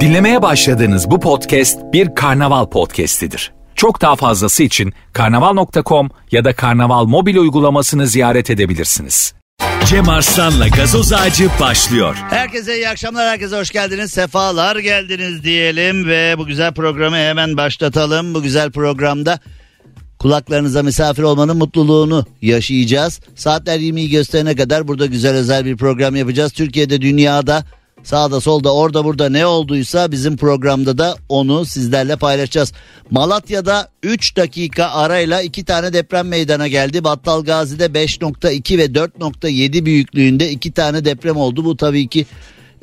Dinlemeye başladığınız bu podcast bir karnaval podcastidir. Çok daha fazlası için karnaval.com ya da karnaval mobil uygulamasını ziyaret edebilirsiniz. Cem Arslan'la gazoz ağacı başlıyor. Herkese iyi akşamlar, herkese hoş geldiniz, sefalar geldiniz diyelim ve bu güzel programı hemen başlatalım. Bu güzel programda kulaklarınıza misafir olmanın mutluluğunu yaşayacağız. Saatler 20'yi gösterene kadar burada güzel özel bir program yapacağız. Türkiye'de, dünyada, sağda solda, orada burada ne olduysa bizim programda da onu sizlerle paylaşacağız. Malatya'da 3 dakika arayla 2 tane deprem meydana geldi. Battal Gazi'de 5.2 ve 4.7 büyüklüğünde 2 tane deprem oldu. Bu tabii ki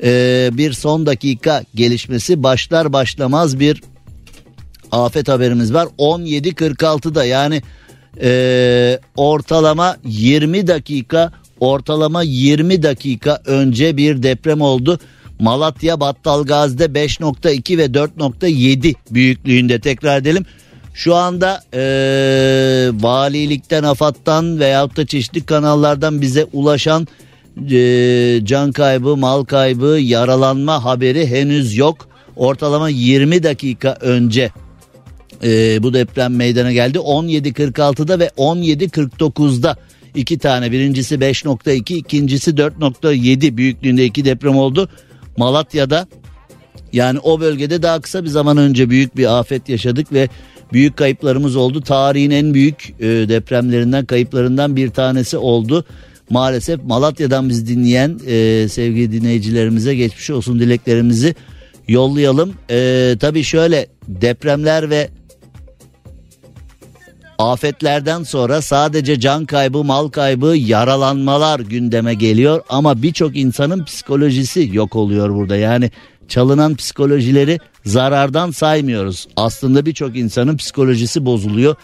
e, bir son dakika gelişmesi başlar başlamaz bir afet haberimiz var 17.46'da yani e, ortalama 20 dakika ortalama 20 dakika önce bir deprem oldu. Malatya Battalgazi'de 5.2 ve 4.7 büyüklüğünde tekrar edelim. Şu anda e, valilikten, AFAD'dan veyahut da çeşitli kanallardan bize ulaşan e, can kaybı, mal kaybı, yaralanma haberi henüz yok. Ortalama 20 dakika önce e, bu deprem meydana geldi. 17.46'da ve 17.49'da iki tane birincisi 5.2 ikincisi 4.7 büyüklüğünde iki deprem oldu. Malatya'da yani o bölgede daha kısa bir zaman önce büyük bir afet yaşadık ve büyük kayıplarımız oldu. Tarihin en büyük e, depremlerinden kayıplarından bir tanesi oldu. Maalesef Malatya'dan biz dinleyen e, sevgili dinleyicilerimize geçmiş olsun dileklerimizi yollayalım. E, tabii şöyle depremler ve Afetlerden sonra sadece can kaybı, mal kaybı, yaralanmalar gündeme geliyor ama birçok insanın psikolojisi yok oluyor burada. Yani çalınan psikolojileri zarardan saymıyoruz. Aslında birçok insanın psikolojisi bozuluyor.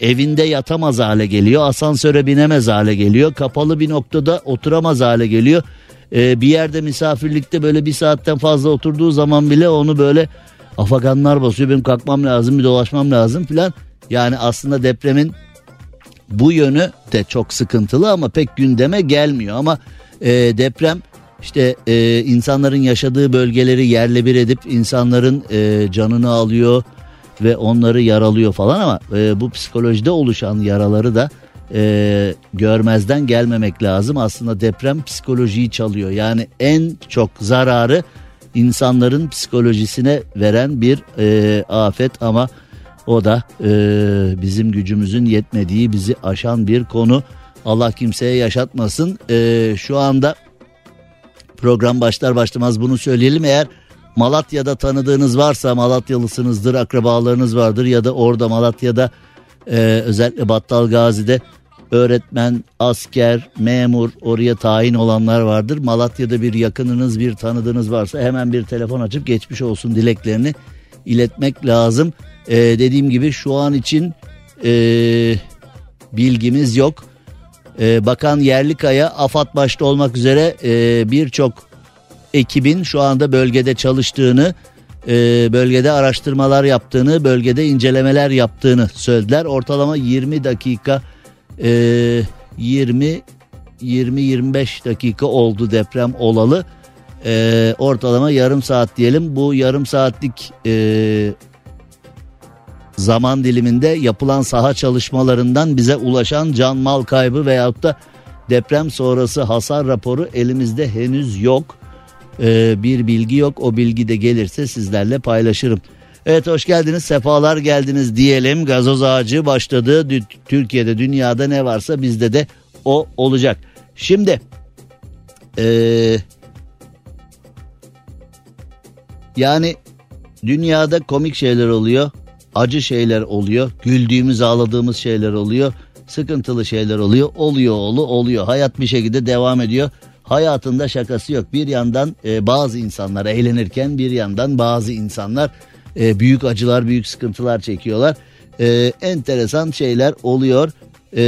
Evinde yatamaz hale geliyor, asansöre binemez hale geliyor, kapalı bir noktada oturamaz hale geliyor. Ee, bir yerde misafirlikte böyle bir saatten fazla oturduğu zaman bile onu böyle afaganlar basıyor. Benim kalkmam lazım, bir dolaşmam lazım filan. Yani aslında depremin bu yönü de çok sıkıntılı ama pek gündeme gelmiyor. Ama e, deprem işte e, insanların yaşadığı bölgeleri yerle bir edip insanların e, canını alıyor ve onları yaralıyor falan ama e, bu psikolojide oluşan yaraları da e, görmezden gelmemek lazım. Aslında deprem psikolojiyi çalıyor. Yani en çok zararı insanların psikolojisine veren bir e, afet ama o da e, bizim gücümüzün yetmediği bizi aşan bir konu. Allah kimseye yaşatmasın. E, şu anda program başlar başlamaz bunu söyleyelim. Eğer Malatya'da tanıdığınız varsa Malatyalısınızdır, akrabalarınız vardır ya da orada Malatya'da e, özellikle Battal Gazi'de öğretmen, asker, memur oraya tayin olanlar vardır. Malatya'da bir yakınınız, bir tanıdığınız varsa hemen bir telefon açıp geçmiş olsun dileklerini iletmek lazım. Ee, dediğim gibi şu an için e, bilgimiz yok. Ee, Bakan Yerlikaya, AFAD başta olmak üzere e, birçok ekibin şu anda bölgede çalıştığını, e, bölgede araştırmalar yaptığını, bölgede incelemeler yaptığını söylediler. Ortalama 20 dakika, e, 20 20-25 dakika oldu deprem olalı. E, ortalama yarım saat diyelim. Bu yarım saatlik e, zaman diliminde yapılan saha çalışmalarından bize ulaşan can mal kaybı veyahut da deprem sonrası hasar raporu elimizde henüz yok. Ee, bir bilgi yok o bilgi de gelirse sizlerle paylaşırım. Evet hoş geldiniz sefalar geldiniz diyelim gazoz ağacı başladı Türkiye'de dünyada ne varsa bizde de o olacak. Şimdi ee, yani dünyada komik şeyler oluyor acı şeyler oluyor. Güldüğümüz ağladığımız şeyler oluyor. Sıkıntılı şeyler oluyor. Oluyor oğlu oluyor. Hayat bir şekilde devam ediyor. Hayatında şakası yok. Bir yandan e, bazı insanlar eğlenirken bir yandan bazı insanlar e, büyük acılar büyük sıkıntılar çekiyorlar. E, enteresan şeyler oluyor. E,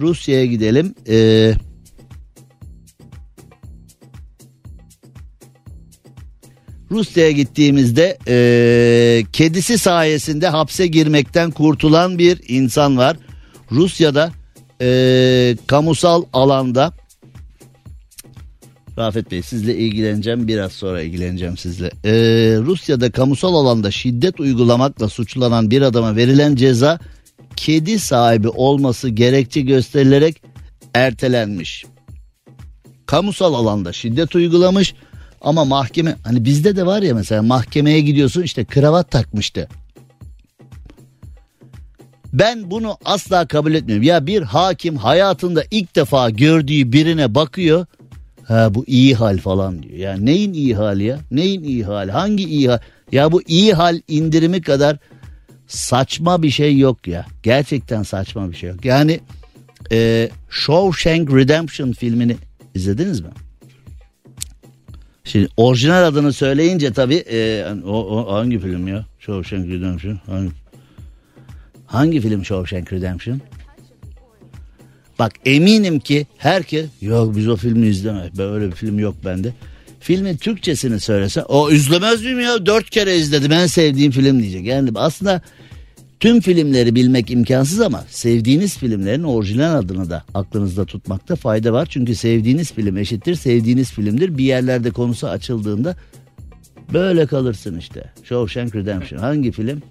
Rusya'ya gidelim. Eee Rusya'ya gittiğimizde e, kedisi sayesinde hapse girmekten kurtulan bir insan var. Rusya'da e, kamusal alanda Rafet Bey sizle ilgileneceğim biraz sonra ilgileneceğim sizle. Ee, Rusya'da kamusal alanda şiddet uygulamakla suçlanan bir adama verilen ceza kedi sahibi olması gerekçe gösterilerek ertelenmiş. Kamusal alanda şiddet uygulamış ama mahkeme hani bizde de var ya mesela mahkemeye gidiyorsun işte kravat takmıştı. Ben bunu asla kabul etmiyorum. Ya bir hakim hayatında ilk defa gördüğü birine bakıyor. Ha bu iyi hal falan diyor. Ya neyin iyi hali ya? Neyin iyi hali? Hangi iyi hal? Ya bu iyi hal indirimi kadar saçma bir şey yok ya. Gerçekten saçma bir şey yok. Yani e, Shawshank Redemption filmini izlediniz mi? Şimdi orijinal adını söyleyince tabii e, o, o hangi film ya? Shawshank Redemption. Hangi, hangi film Shawshank Redemption? Bak eminim ki herkes yok biz o filmi izlemedik. Böyle bir film yok bende. Filmin Türkçesini söylese o izlemez miyim ya dört kere izledim en sevdiğim film diyecek. Yani aslında tüm filmleri bilmek imkansız ama sevdiğiniz filmlerin orijinal adını da aklınızda tutmakta fayda var. Çünkü sevdiğiniz film eşittir sevdiğiniz filmdir. Bir yerlerde konusu açıldığında böyle kalırsın işte. Shawshank Redemption hangi film?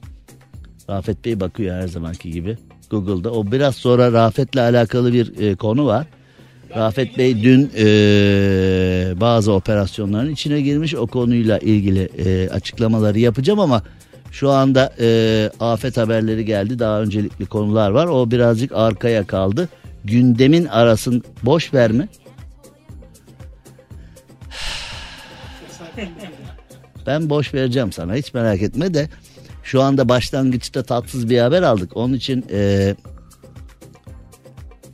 Rafet Bey bakıyor her zamanki gibi. Google'da. O biraz sonra Rafet'le alakalı bir e, konu var. Rafet Bey dün e, bazı operasyonların içine girmiş. O konuyla ilgili e, açıklamaları yapacağım ama şu anda e, afet haberleri geldi. Daha öncelikli konular var. O birazcık arkaya kaldı. Gündemin arasın boş verme. Ben boş vereceğim sana hiç merak etme de şu anda başlangıçta tatsız bir haber aldık. Onun için e,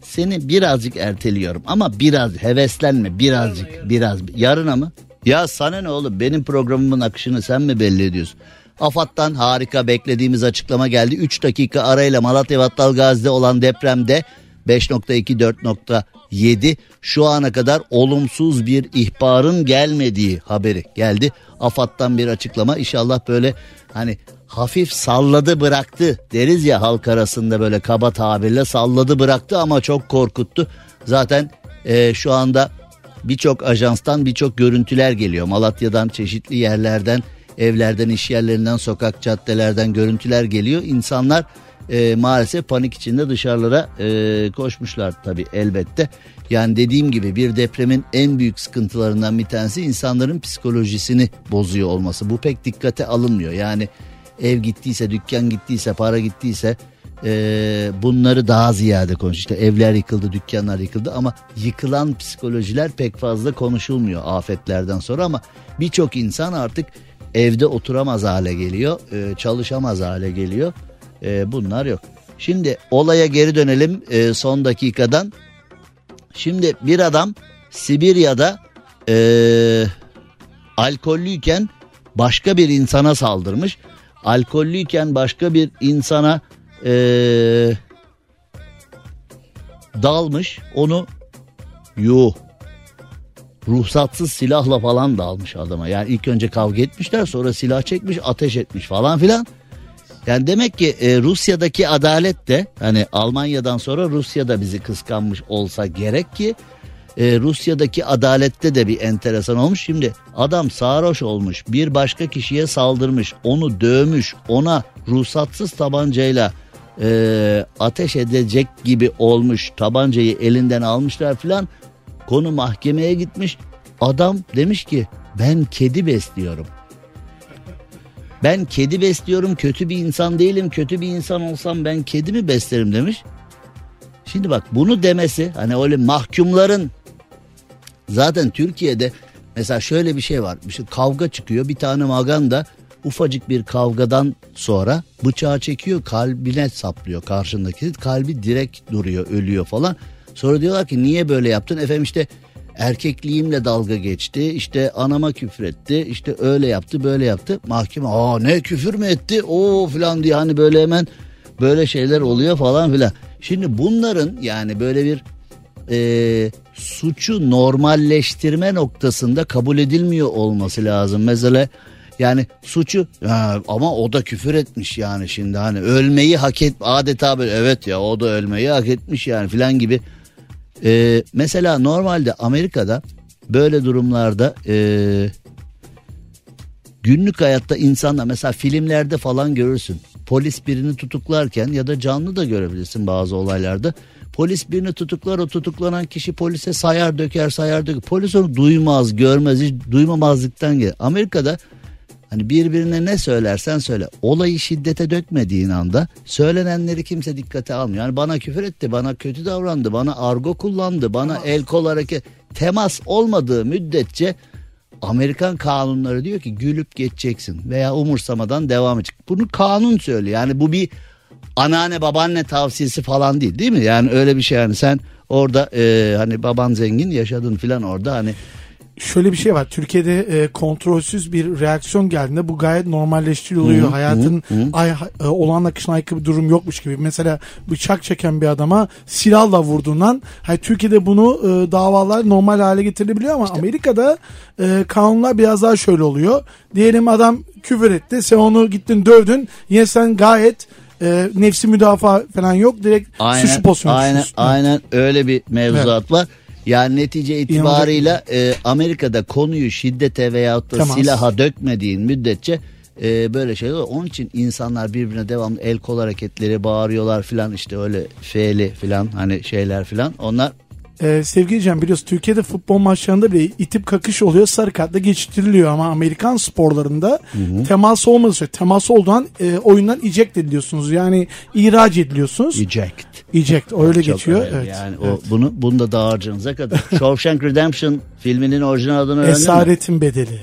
seni birazcık erteliyorum ama biraz heveslenme birazcık biraz yarına mı? Ya sana ne oğlum benim programımın akışını sen mi belli ediyorsun? AFAD'dan harika beklediğimiz açıklama geldi. 3 dakika arayla Malatya Gazi'de olan depremde 5.2 4.7 şu ana kadar olumsuz bir ihbarın gelmediği haberi geldi. AFAD'dan bir açıklama inşallah böyle hani hafif salladı bıraktı deriz ya halk arasında böyle kaba tabirle salladı bıraktı ama çok korkuttu. Zaten e, şu anda birçok ajanstan birçok görüntüler geliyor. Malatya'dan çeşitli yerlerden evlerden iş yerlerinden sokak caddelerden görüntüler geliyor. İnsanlar e, maalesef panik içinde dışarılara e, koşmuşlar tabi elbette. Yani dediğim gibi bir depremin en büyük sıkıntılarından bir tanesi insanların psikolojisini bozuyor olması. Bu pek dikkate alınmıyor. Yani ev gittiyse, dükkan gittiyse, para gittiyse e, bunları daha ziyade konuş. İşte evler yıkıldı, dükkanlar yıkıldı ama yıkılan psikolojiler pek fazla konuşulmuyor afetlerden sonra ama birçok insan artık evde oturamaz hale geliyor, e, çalışamaz hale geliyor. E, bunlar yok. Şimdi olaya geri dönelim e, son dakikadan. Şimdi bir adam Sibirya'da e, alkollüyken başka bir insana saldırmış. Alkollüyken başka bir insana e, dalmış. Onu yuh ruhsatsız silahla falan da almış adama. Yani ilk önce kavga etmişler sonra silah çekmiş ateş etmiş falan filan. Yani demek ki e, Rusya'daki adalet de hani Almanya'dan sonra Rusya'da bizi kıskanmış olsa gerek ki e, Rusya'daki adalette de bir enteresan olmuş. Şimdi adam sarhoş olmuş bir başka kişiye saldırmış onu dövmüş ona ruhsatsız tabancayla e, ateş edecek gibi olmuş tabancayı elinden almışlar filan konu mahkemeye gitmiş adam demiş ki ben kedi besliyorum ben kedi besliyorum kötü bir insan değilim kötü bir insan olsam ben kedi mi beslerim demiş. Şimdi bak bunu demesi hani öyle mahkumların zaten Türkiye'de mesela şöyle bir şey var. İşte kavga çıkıyor bir tane maganda ufacık bir kavgadan sonra bıçağı çekiyor kalbine saplıyor karşındaki kalbi direkt duruyor ölüyor falan. Sonra diyorlar ki niye böyle yaptın efendim işte erkekliğimle dalga geçti işte anama küfür etti işte öyle yaptı böyle yaptı mahkeme aa ne küfür mü etti o falan diye hani böyle hemen böyle şeyler oluyor falan filan. Şimdi bunların yani böyle bir e, suçu normalleştirme noktasında kabul edilmiyor olması lazım. Mesela yani suçu ha, ama o da küfür etmiş yani şimdi hani ölmeyi hak et adeta böyle evet ya o da ölmeyi hak etmiş yani filan gibi ee, mesela normalde Amerika'da böyle durumlarda e, günlük hayatta insanlar mesela filmlerde falan görürsün. Polis birini tutuklarken ya da canlı da görebilirsin bazı olaylarda. Polis birini tutuklar o tutuklanan kişi polise sayar döker sayar döker. Polis onu duymaz görmez hiç duymamazlıktan gelir. Amerika'da hani birbirine ne söylersen söyle olayı şiddete dökmediğin anda söylenenleri kimse dikkate almıyor. Yani bana küfür etti bana kötü davrandı bana argo kullandı bana el kol hareket temas olmadığı müddetçe Amerikan kanunları diyor ki gülüp geçeceksin veya umursamadan devam edecek. Bunu kanun söylüyor. Yani bu bir anneanne babaanne tavsiyesi falan değil değil mi? Yani öyle bir şey yani sen orada e, hani baban zengin yaşadın filan orada hani Şöyle bir şey var. Türkiye'de e, kontrolsüz bir reaksiyon geldiğinde bu gayet normalleştiriliyor. Hı, Hayatın hı, hı. ay e, olağan akışına aykırı bir durum yokmuş gibi. Mesela bıçak çeken bir adama silahla vurduğundan hani Türkiye'de bunu e, davalar normal hale getirilebiliyor ama Amerika'da e, kanunlar biraz daha şöyle oluyor. Diyelim adam küfür etti. Sen onu gittin dövdün. Yine sen gayet e, nefsi müdafaa falan yok. Direkt suçlu pozisyona aynen, aynen öyle bir mevzuat var. Yani netice itibarıyla e, Amerika'da konuyu şiddete veyahut da Temas. silaha dökmediğin müddetçe e, böyle şeyler olur. Onun için insanlar birbirine devamlı el kol hareketleri bağırıyorlar filan işte öyle fe'li filan hani şeyler filan. Onlar Ee, sevgili Cem biliyorsun Türkiye'de futbol maçlarında bile itip kakış oluyor sarı kartla geçiştiriliyor ama Amerikan sporlarında temas olmadığı sürece temas olduğu an e, oyundan eject ediliyorsunuz yani ihraç ediliyorsunuz. eject. Eject öyle Çok geçiyor. önemli. Evet. Yani evet. o bunu bunu da dağarcığınıza kadar. Shawshank Redemption filminin orijinal adını öğrendin mi? Esaretin bedeli.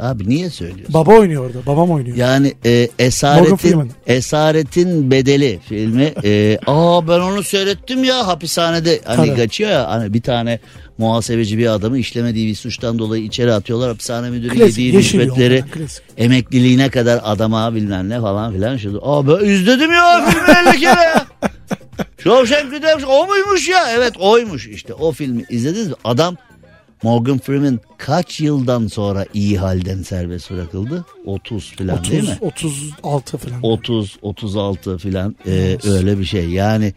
Abi niye söylüyorsun? Baba oynuyor orada. Babam oynuyor. Yani e, esaretin esaretin bedeli filmi. E, aa ben onu seyrettim ya hapishanede hani Tabii. kaçıyor ya hani bir tane muhasebeci bir adamı işlemediği bir suçtan dolayı içeri atıyorlar hapishane müdürü Klasik, yediği rüşvetleri emekliliğine kadar adama bilmem ne falan filan şu. Aa ben izledim ya filmi 50 kere. Shawshank Redemption o muymuş ya? Evet oymuş işte o filmi izlediniz mi? Adam Morgan Freeman kaç yıldan sonra iyi halden serbest bırakıldı? 30 falan değil 30, mi? 36 falan. 30 36 filan e, öyle bir şey. Yani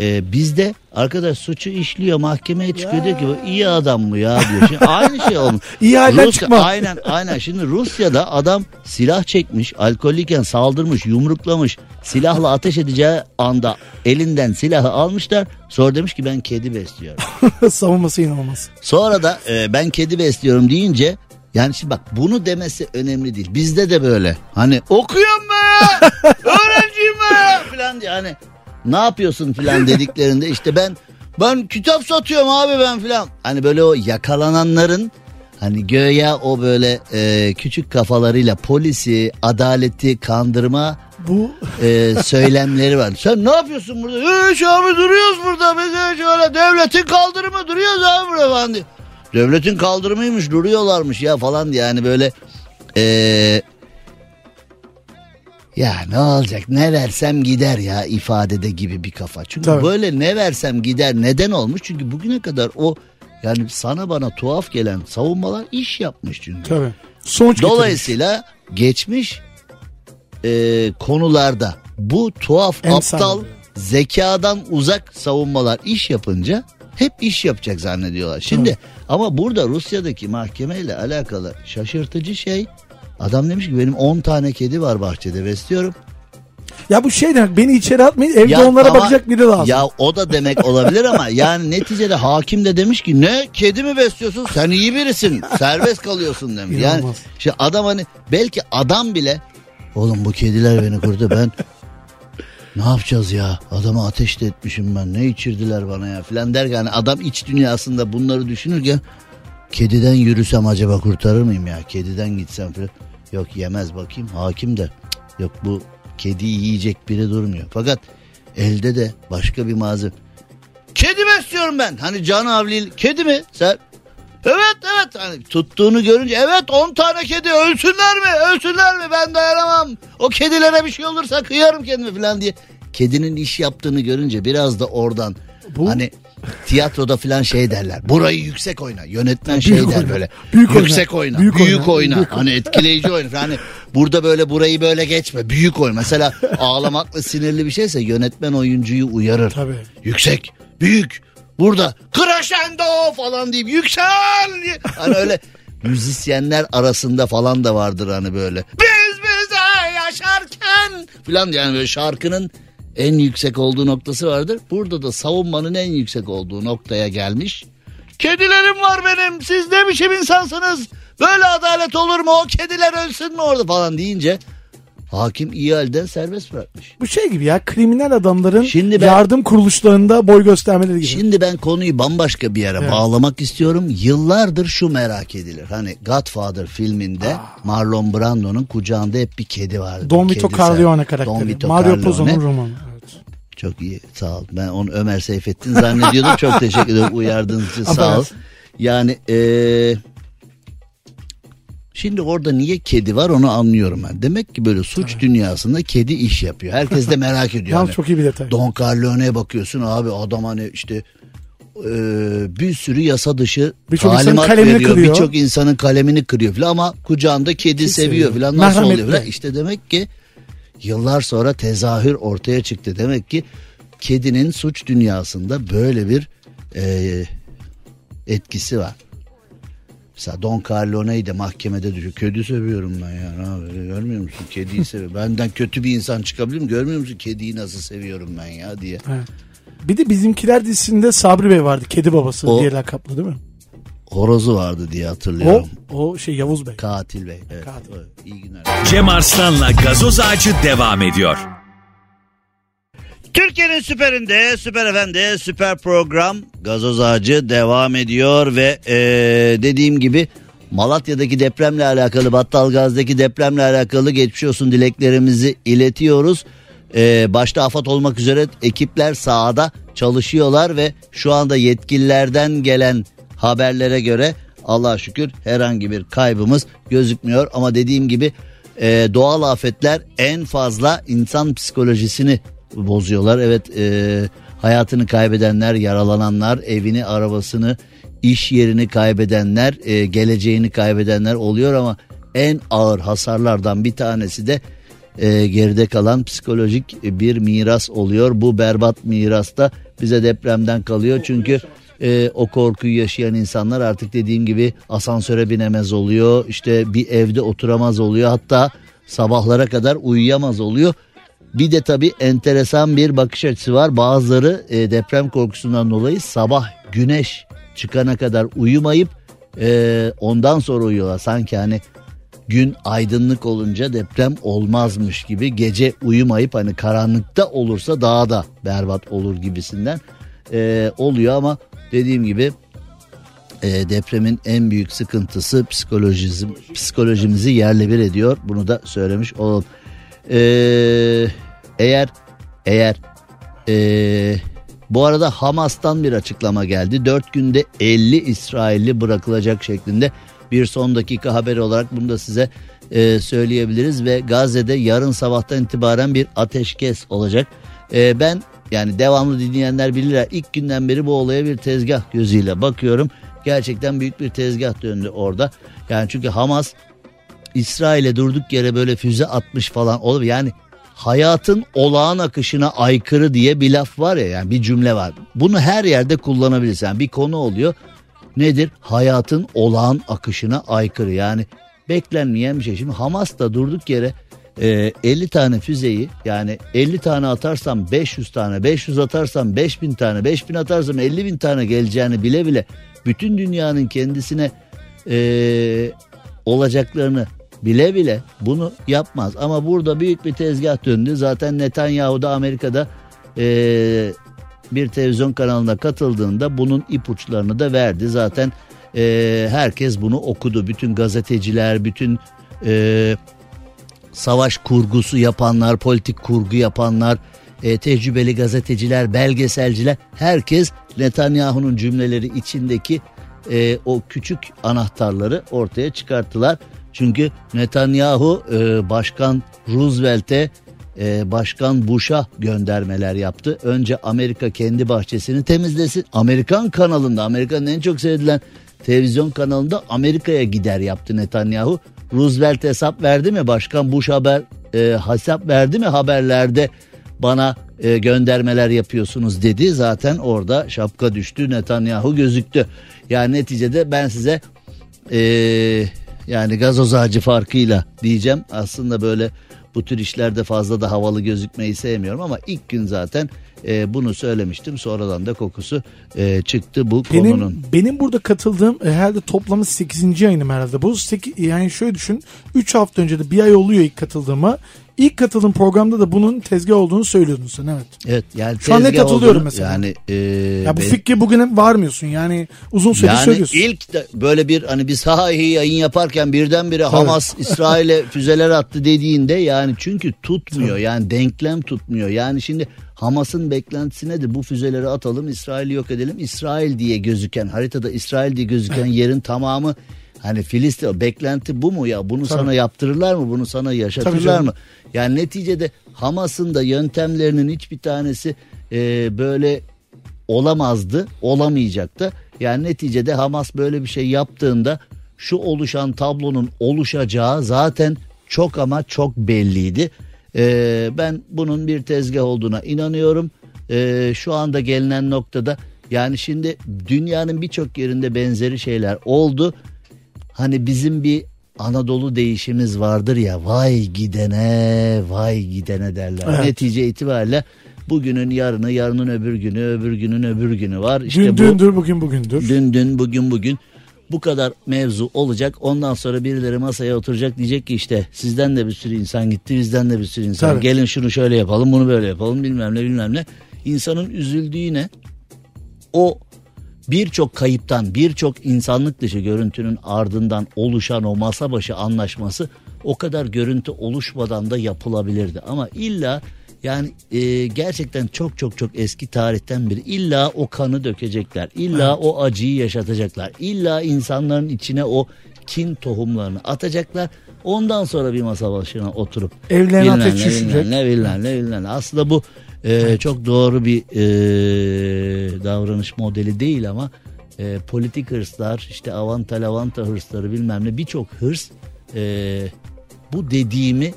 e, bizde arkadaş suçu işliyor mahkemeye çıkıyor diyor ki "Bu iyi adam mı ya diyor. Şimdi aynı şey olmuş. İyi halden Rusya- çıkma. Aynen aynen. Şimdi Rusya'da adam silah çekmiş, alkollüyken saldırmış, yumruklamış. Silahla ateş edeceği anda elinden silahı almışlar. Sonra demiş ki ben kedi besliyorum. Savunması inanılmaz. Sonra da e, ben kedi besliyorum deyince yani şimdi bak bunu demesi önemli değil. Bizde de böyle hani okuyorum be öğrenciyim be falan diye hani ne yapıyorsun falan dediklerinde işte ben ben kitap satıyorum abi ben falan. Hani böyle o yakalananların hani göya o böyle e, küçük kafalarıyla polisi, adaleti kandırma Bu e, söylemleri var. Sen ne yapıyorsun burada? Hiç abi duruyoruz burada. Biz de şöyle devletin kaldırımı duruyoruz abi burada falan diye. Devletin kaldırımıymış duruyorlarmış ya falan diye. Yani böyle e, ya ne olacak ne versem gider ya ifadede gibi bir kafa. Çünkü Tabii. böyle ne versem gider neden olmuş? Çünkü bugüne kadar o yani sana bana tuhaf gelen savunmalar iş yapmış çünkü. tabii. Sonuç getirmiş. Dolayısıyla geçmiş e, konularda bu tuhaf En aptal sağlıklı. zekadan uzak savunmalar iş yapınca hep iş yapacak zannediyorlar. Şimdi ama burada Rusya'daki mahkemeyle alakalı şaşırtıcı şey adam demiş ki benim 10 tane kedi var bahçede besliyorum. Ya bu şey demek beni içeri atmayın evde Ya onlara ama- bakacak biri lazım. Ya o da demek olabilir ama yani neticede hakim de demiş ki ne kedi mi besliyorsun sen iyi birisin serbest kalıyorsun demiş. Yani İnanılmaz. işte adam hani belki adam bile oğlum bu kediler beni kurdu ben ne yapacağız ya adamı ateş de etmişim ben ne içirdiler bana ya filan derken hani adam iç dünyasında bunları düşünürken kediden yürüsem acaba kurtarır mıyım ya? Kediden gitsem filan yok yemez bakayım. Hakim de. "Cık, yok bu kediyi yiyecek biri durmuyor. Fakat elde de başka bir malzeme. Kedi besliyorum ben. Hani can avli kedi mi? Sen? Evet evet. Hani tuttuğunu görünce evet 10 tane kedi ölsünler mi? Ölsünler mi? Ben dayanamam. O kedilere bir şey olursa kıyarım kendimi falan diye. Kedinin iş yaptığını görünce biraz da oradan Bu- hani tiyatroda falan şey derler burayı yüksek oyna yönetmen şey Büyük der oyna. böyle Büyük oyna. yüksek oyna Büyük büyük, oyna. oyna, Büyük oyna. hani etkileyici oyna hani burada böyle burayı böyle geçme büyük oyna mesela ağlamakla sinirli bir şeyse yönetmen oyuncuyu uyarır Tabii. yüksek büyük Burada crescendo falan deyip yüksel. Hani öyle müzisyenler arasında falan da vardır hani böyle. Biz bize yaşarken falan yani böyle şarkının en yüksek olduğu noktası vardır. Burada da savunmanın en yüksek olduğu noktaya gelmiş. Kedilerim var benim siz ne biçim insansınız? Böyle adalet olur mu o kediler ölsün mü orada falan deyince hakim iyi halden serbest bırakmış. Bu şey gibi ya kriminal adamların Şimdi ben- yardım kuruluşlarında boy göstermeleri gibi. Şimdi ben konuyu bambaşka bir yere Evet. bağlamak istiyorum. Yıllardır şu merak edilir. Hani Godfather filminde Marlon Brando'nun kucağında hep bir kedi vardı. Don Vito Corleone karakteri. Don Vito Mario. Puzo'nun romanı. Çok iyi sağ ol. Ben onu Ömer Seyfettin zannediyordum. Çok teşekkür ederim uyardığınız için sağ ol. Yani eee, şimdi orada niye kedi var onu anlıyorum ben. Demek ki böyle suç dünyasında kedi iş yapıyor. Herkes de merak ediyor. Hani çok iyi bir detay. Don Corleone'ye bakıyorsun abi adam hani işte eee, bir sürü yasa dışı insanın talimat veriyor. Birçok insanın kalemini kırıyor falan ama kucağında kedi seviyor seviyor. falan nasıl oluyor Merhametli. falan. İşte demek ki yıllar sonra tezahür ortaya çıktı. Demek ki kedinin suç dünyasında böyle bir eee, etkisi var. Mesela Don Corleone'yi de mahkemede düşüyor. Kedi seviyorum ben ya. Haber? Görmüyor musun? Kediyi seviyorum. Benden kötü bir insan çıkabilir mi? Görmüyor musun? Kediyi nasıl seviyorum ben ya diye. Evet. Bir de bizimkiler dizisinde Sabri Bey vardı. Kedi babası O- diye lakaplı değil mi? Horozu vardı diye O, hatırlıyorum. o şey Yavuz Bey. Katil Bey. Evet. Katil. evet. İyi günler. Cem Arslan'la gazoz ağacı devam ediyor. Türkiye'nin süperinde, süper FM'de süper program Gazoz Ağacı devam ediyor ve eee, dediğim gibi Malatya'daki depremle alakalı, Battalgaz'daki depremle alakalı geçmiş olsun dileklerimizi iletiyoruz. Eee, başta AFAD olmak üzere ekipler sahada çalışıyorlar ve şu anda yetkililerden gelen haberlere göre Allah'a şükür herhangi bir kaybımız gözükmüyor. Ama dediğim gibi e, doğal afetler en fazla insan psikolojisini bozuyorlar. Evet e, hayatını kaybedenler, yaralananlar, evini, arabasını, iş yerini kaybedenler, e, geleceğini kaybedenler oluyor ama en ağır hasarlardan bir tanesi de e, geride kalan psikolojik bir miras oluyor. Bu berbat mirasta bize depremden kalıyor çünkü e, o korkuyu yaşayan insanlar artık dediğim gibi asansöre binemez oluyor. İşte bir evde oturamaz oluyor. Hatta sabahlara kadar uyuyamaz oluyor. Bir de tabii enteresan bir bakış açısı var. Bazıları e, deprem korkusundan dolayı sabah güneş çıkana kadar uyumayıp e, ondan sonra uyuyorlar. Sanki hani gün aydınlık olunca deprem olmazmış gibi gece uyumayıp hani karanlıkta olursa daha da berbat olur gibisinden e, oluyor ama dediğim gibi e, depremin en büyük sıkıntısı psikolojimizi, psikolojimizi yerle bir ediyor. Bunu da söylemiş olalım. E, eğer eğer e, bu arada Hamas'tan bir açıklama geldi. 4 günde 50 İsrailli bırakılacak şeklinde bir son dakika haberi olarak bunu da size e, söyleyebiliriz ve Gazze'de yarın sabahtan itibaren bir ateşkes olacak. E, ben yani devamlı dinleyenler bilirler ilk günden beri bu olaya bir tezgah gözüyle bakıyorum. Gerçekten büyük bir tezgah döndü orada. Yani çünkü Hamas İsrail'e durduk yere böyle füze atmış falan olur. Yani hayatın olağan akışına aykırı diye bir laf var ya yani bir cümle var. Bunu her yerde kullanabilirsin. Yani bir konu oluyor. Nedir? Hayatın olağan akışına aykırı. Yani beklenmeyen bir şey. Şimdi Hamas da durduk yere e, 50 tane füzeyi yani 50 tane atarsam 500 tane 500 atarsam 5000 tane 5000 atarsam 50 bin tane geleceğini bile bile bütün dünyanın kendisine e, olacaklarını bile bile bunu yapmaz. Ama burada büyük bir tezgah döndü. Zaten Netanyahu da Amerika'da e, bir televizyon kanalına katıldığında bunun ipuçlarını da verdi. Zaten e, herkes bunu okudu. Bütün gazeteciler, bütün e, savaş kurgusu yapanlar, politik kurgu yapanlar, e, tecrübeli gazeteciler, belgeselciler herkes Netanyahu'nun cümleleri içindeki e, o küçük anahtarları ortaya çıkarttılar. Çünkü Netanyahu e, Başkan Roosevelt'e e, Başkan Bush'a göndermeler yaptı. Önce Amerika kendi bahçesini temizlesin. Amerikan kanalında Amerika'nın en çok seyredilen televizyon kanalında Amerika'ya gider yaptı Netanyahu. Roosevelt hesap verdi mi? Başkan Bush haber e, hesap verdi mi haberlerde? bana e, göndermeler yapıyorsunuz dedi. Zaten orada şapka düştü Netanyahu gözüktü. Yani neticede ben size e, yani gazoz ağacı farkıyla diyeceğim. Aslında böyle bu tür işlerde fazla da havalı gözükmeyi sevmiyorum ama ilk gün zaten e, bunu söylemiştim. Sonradan da kokusu e, çıktı bu Benim, konunun. benim burada katıldığım e, herhalde toplamı 8. yayınım herhalde. Bu 8, yani şöyle düşün 3 hafta önce de bir ay oluyor ilk katıldığıma. İlk katıldığım programda da bunun tezgah olduğunu söylüyordun sen evet. Evet yani Şu an ne katılıyorum olduğunu- mesela. Yani e, Ya bu ben- fikri bugüne varmıyorsun yani uzun süredir yani söylüyorsun. ilk de böyle bir hani ha hi yayın yaparken birdenbire Hamas İsrail'e füzeler attı dediğinde yani çünkü tutmuyor yani denklem tutmuyor. Yani şimdi Hamas'ın beklentisi nedir? Bu füzeleri atalım İsrail'i yok edelim. İsrail diye gözüken haritada İsrail diye gözüken yerin tamamı hani Filistin beklenti bu mu ya? Bunu sana yaptırırlar mı? Bunu sana Tabii yaşatırlar mı? Yani neticede Hamas'ın da yöntemlerinin hiçbir tanesi e, böyle olamazdı, olamayacaktı. Yani neticede Hamas böyle bir şey yaptığında şu oluşan tablonun oluşacağı zaten çok ama çok belliydi. Ee, ben bunun bir tezgah olduğuna inanıyorum. Ee, şu anda gelinen noktada yani şimdi dünyanın birçok yerinde benzeri şeyler oldu. Hani bizim bir Anadolu değişimiz vardır ya vay gidene vay gidene derler. Evet. Netice itibariyle bugünün yarını yarının öbür günü öbür günün öbür günü var. İşte dün bu dündür bugün bugündür. dün dün bugün bugün bu kadar mevzu olacak. Ondan sonra birileri masaya oturacak diyecek ki işte sizden de bir sürü insan gitti bizden de bir sürü insan. Tabii. Gelin şunu şöyle yapalım bunu böyle yapalım bilmem ne bilmem ne. İnsanın üzüldüğü ne? O birçok kayıptan birçok insanlık dışı görüntünün ardından oluşan o masa başı anlaşması o kadar görüntü oluşmadan da yapılabilirdi. Ama illa yani e, gerçekten çok çok çok eski tarihten beri illa o kanı dökecekler. illa o acıyı yaşatacaklar. illa insanların içine o kin tohumlarını atacaklar. Ondan sonra bir masa başına oturup Evlerine bilmem ateş ne, düşecek. ne bilmem ne. Aslında bu e, çok doğru bir e, davranış modeli değil ama e, politik hırslar işte avanta lavanta hırsları bilmem ne birçok hırs e, bu dediğimi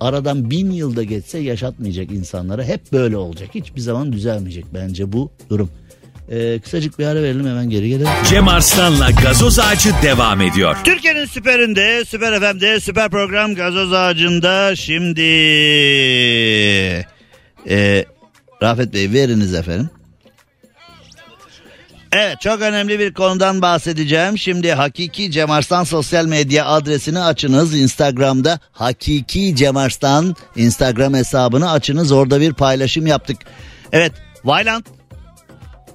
aradan bin yılda geçse yaşatmayacak insanlara hep böyle olacak. Hiçbir zaman düzelmeyecek bence bu durum. E, kısacık bir ara verelim hemen geri gelelim. Cem Arslan'la gazoz ağacı devam ediyor. Türkiye'nin süperinde, süper FM'de, süper program gazoz ağacında şimdi e, Rafet Bey veriniz efendim. Evet çok önemli bir konudan bahsedeceğim. Şimdi Hakiki Cem Arslan sosyal medya adresini açınız. Instagram'da Hakiki Cem Arslan Instagram hesabını açınız. Orada bir paylaşım yaptık. Evet Valiant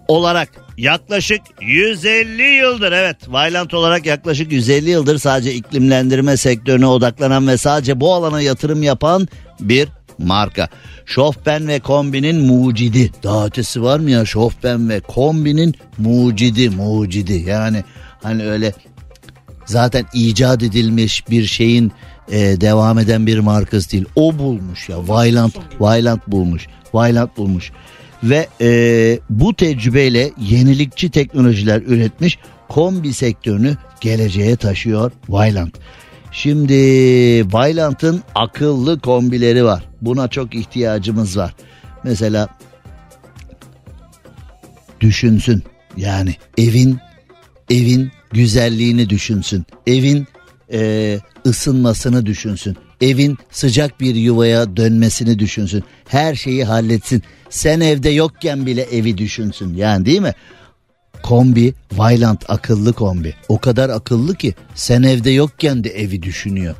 olarak yaklaşık 150 yıldır evet Valiant olarak yaklaşık 150 yıldır sadece iklimlendirme sektörüne odaklanan ve sadece bu alana yatırım yapan bir marka. Şofben ve kombinin mucidi. Daha ötesi var mı ya şofben ve kombinin mucidi mucidi yani hani öyle zaten icat edilmiş bir şeyin e, devam eden bir markası değil. O bulmuş ya. Valiant, Valiant bulmuş. Valiant bulmuş. Ve e, bu tecrübeyle yenilikçi teknolojiler üretmiş kombi sektörünü geleceğe taşıyor Valiant. Şimdi Valiant'ın akıllı kombileri var. Buna çok ihtiyacımız var. Mesela düşünsün. Yani evin evin güzelliğini düşünsün. Evin e, ısınmasını düşünsün. Evin sıcak bir yuvaya dönmesini düşünsün. Her şeyi halletsin. Sen evde yokken bile evi düşünsün. Yani değil mi? Kombi, Valiant akıllı kombi. O kadar akıllı ki sen evde yokken de evi düşünüyor.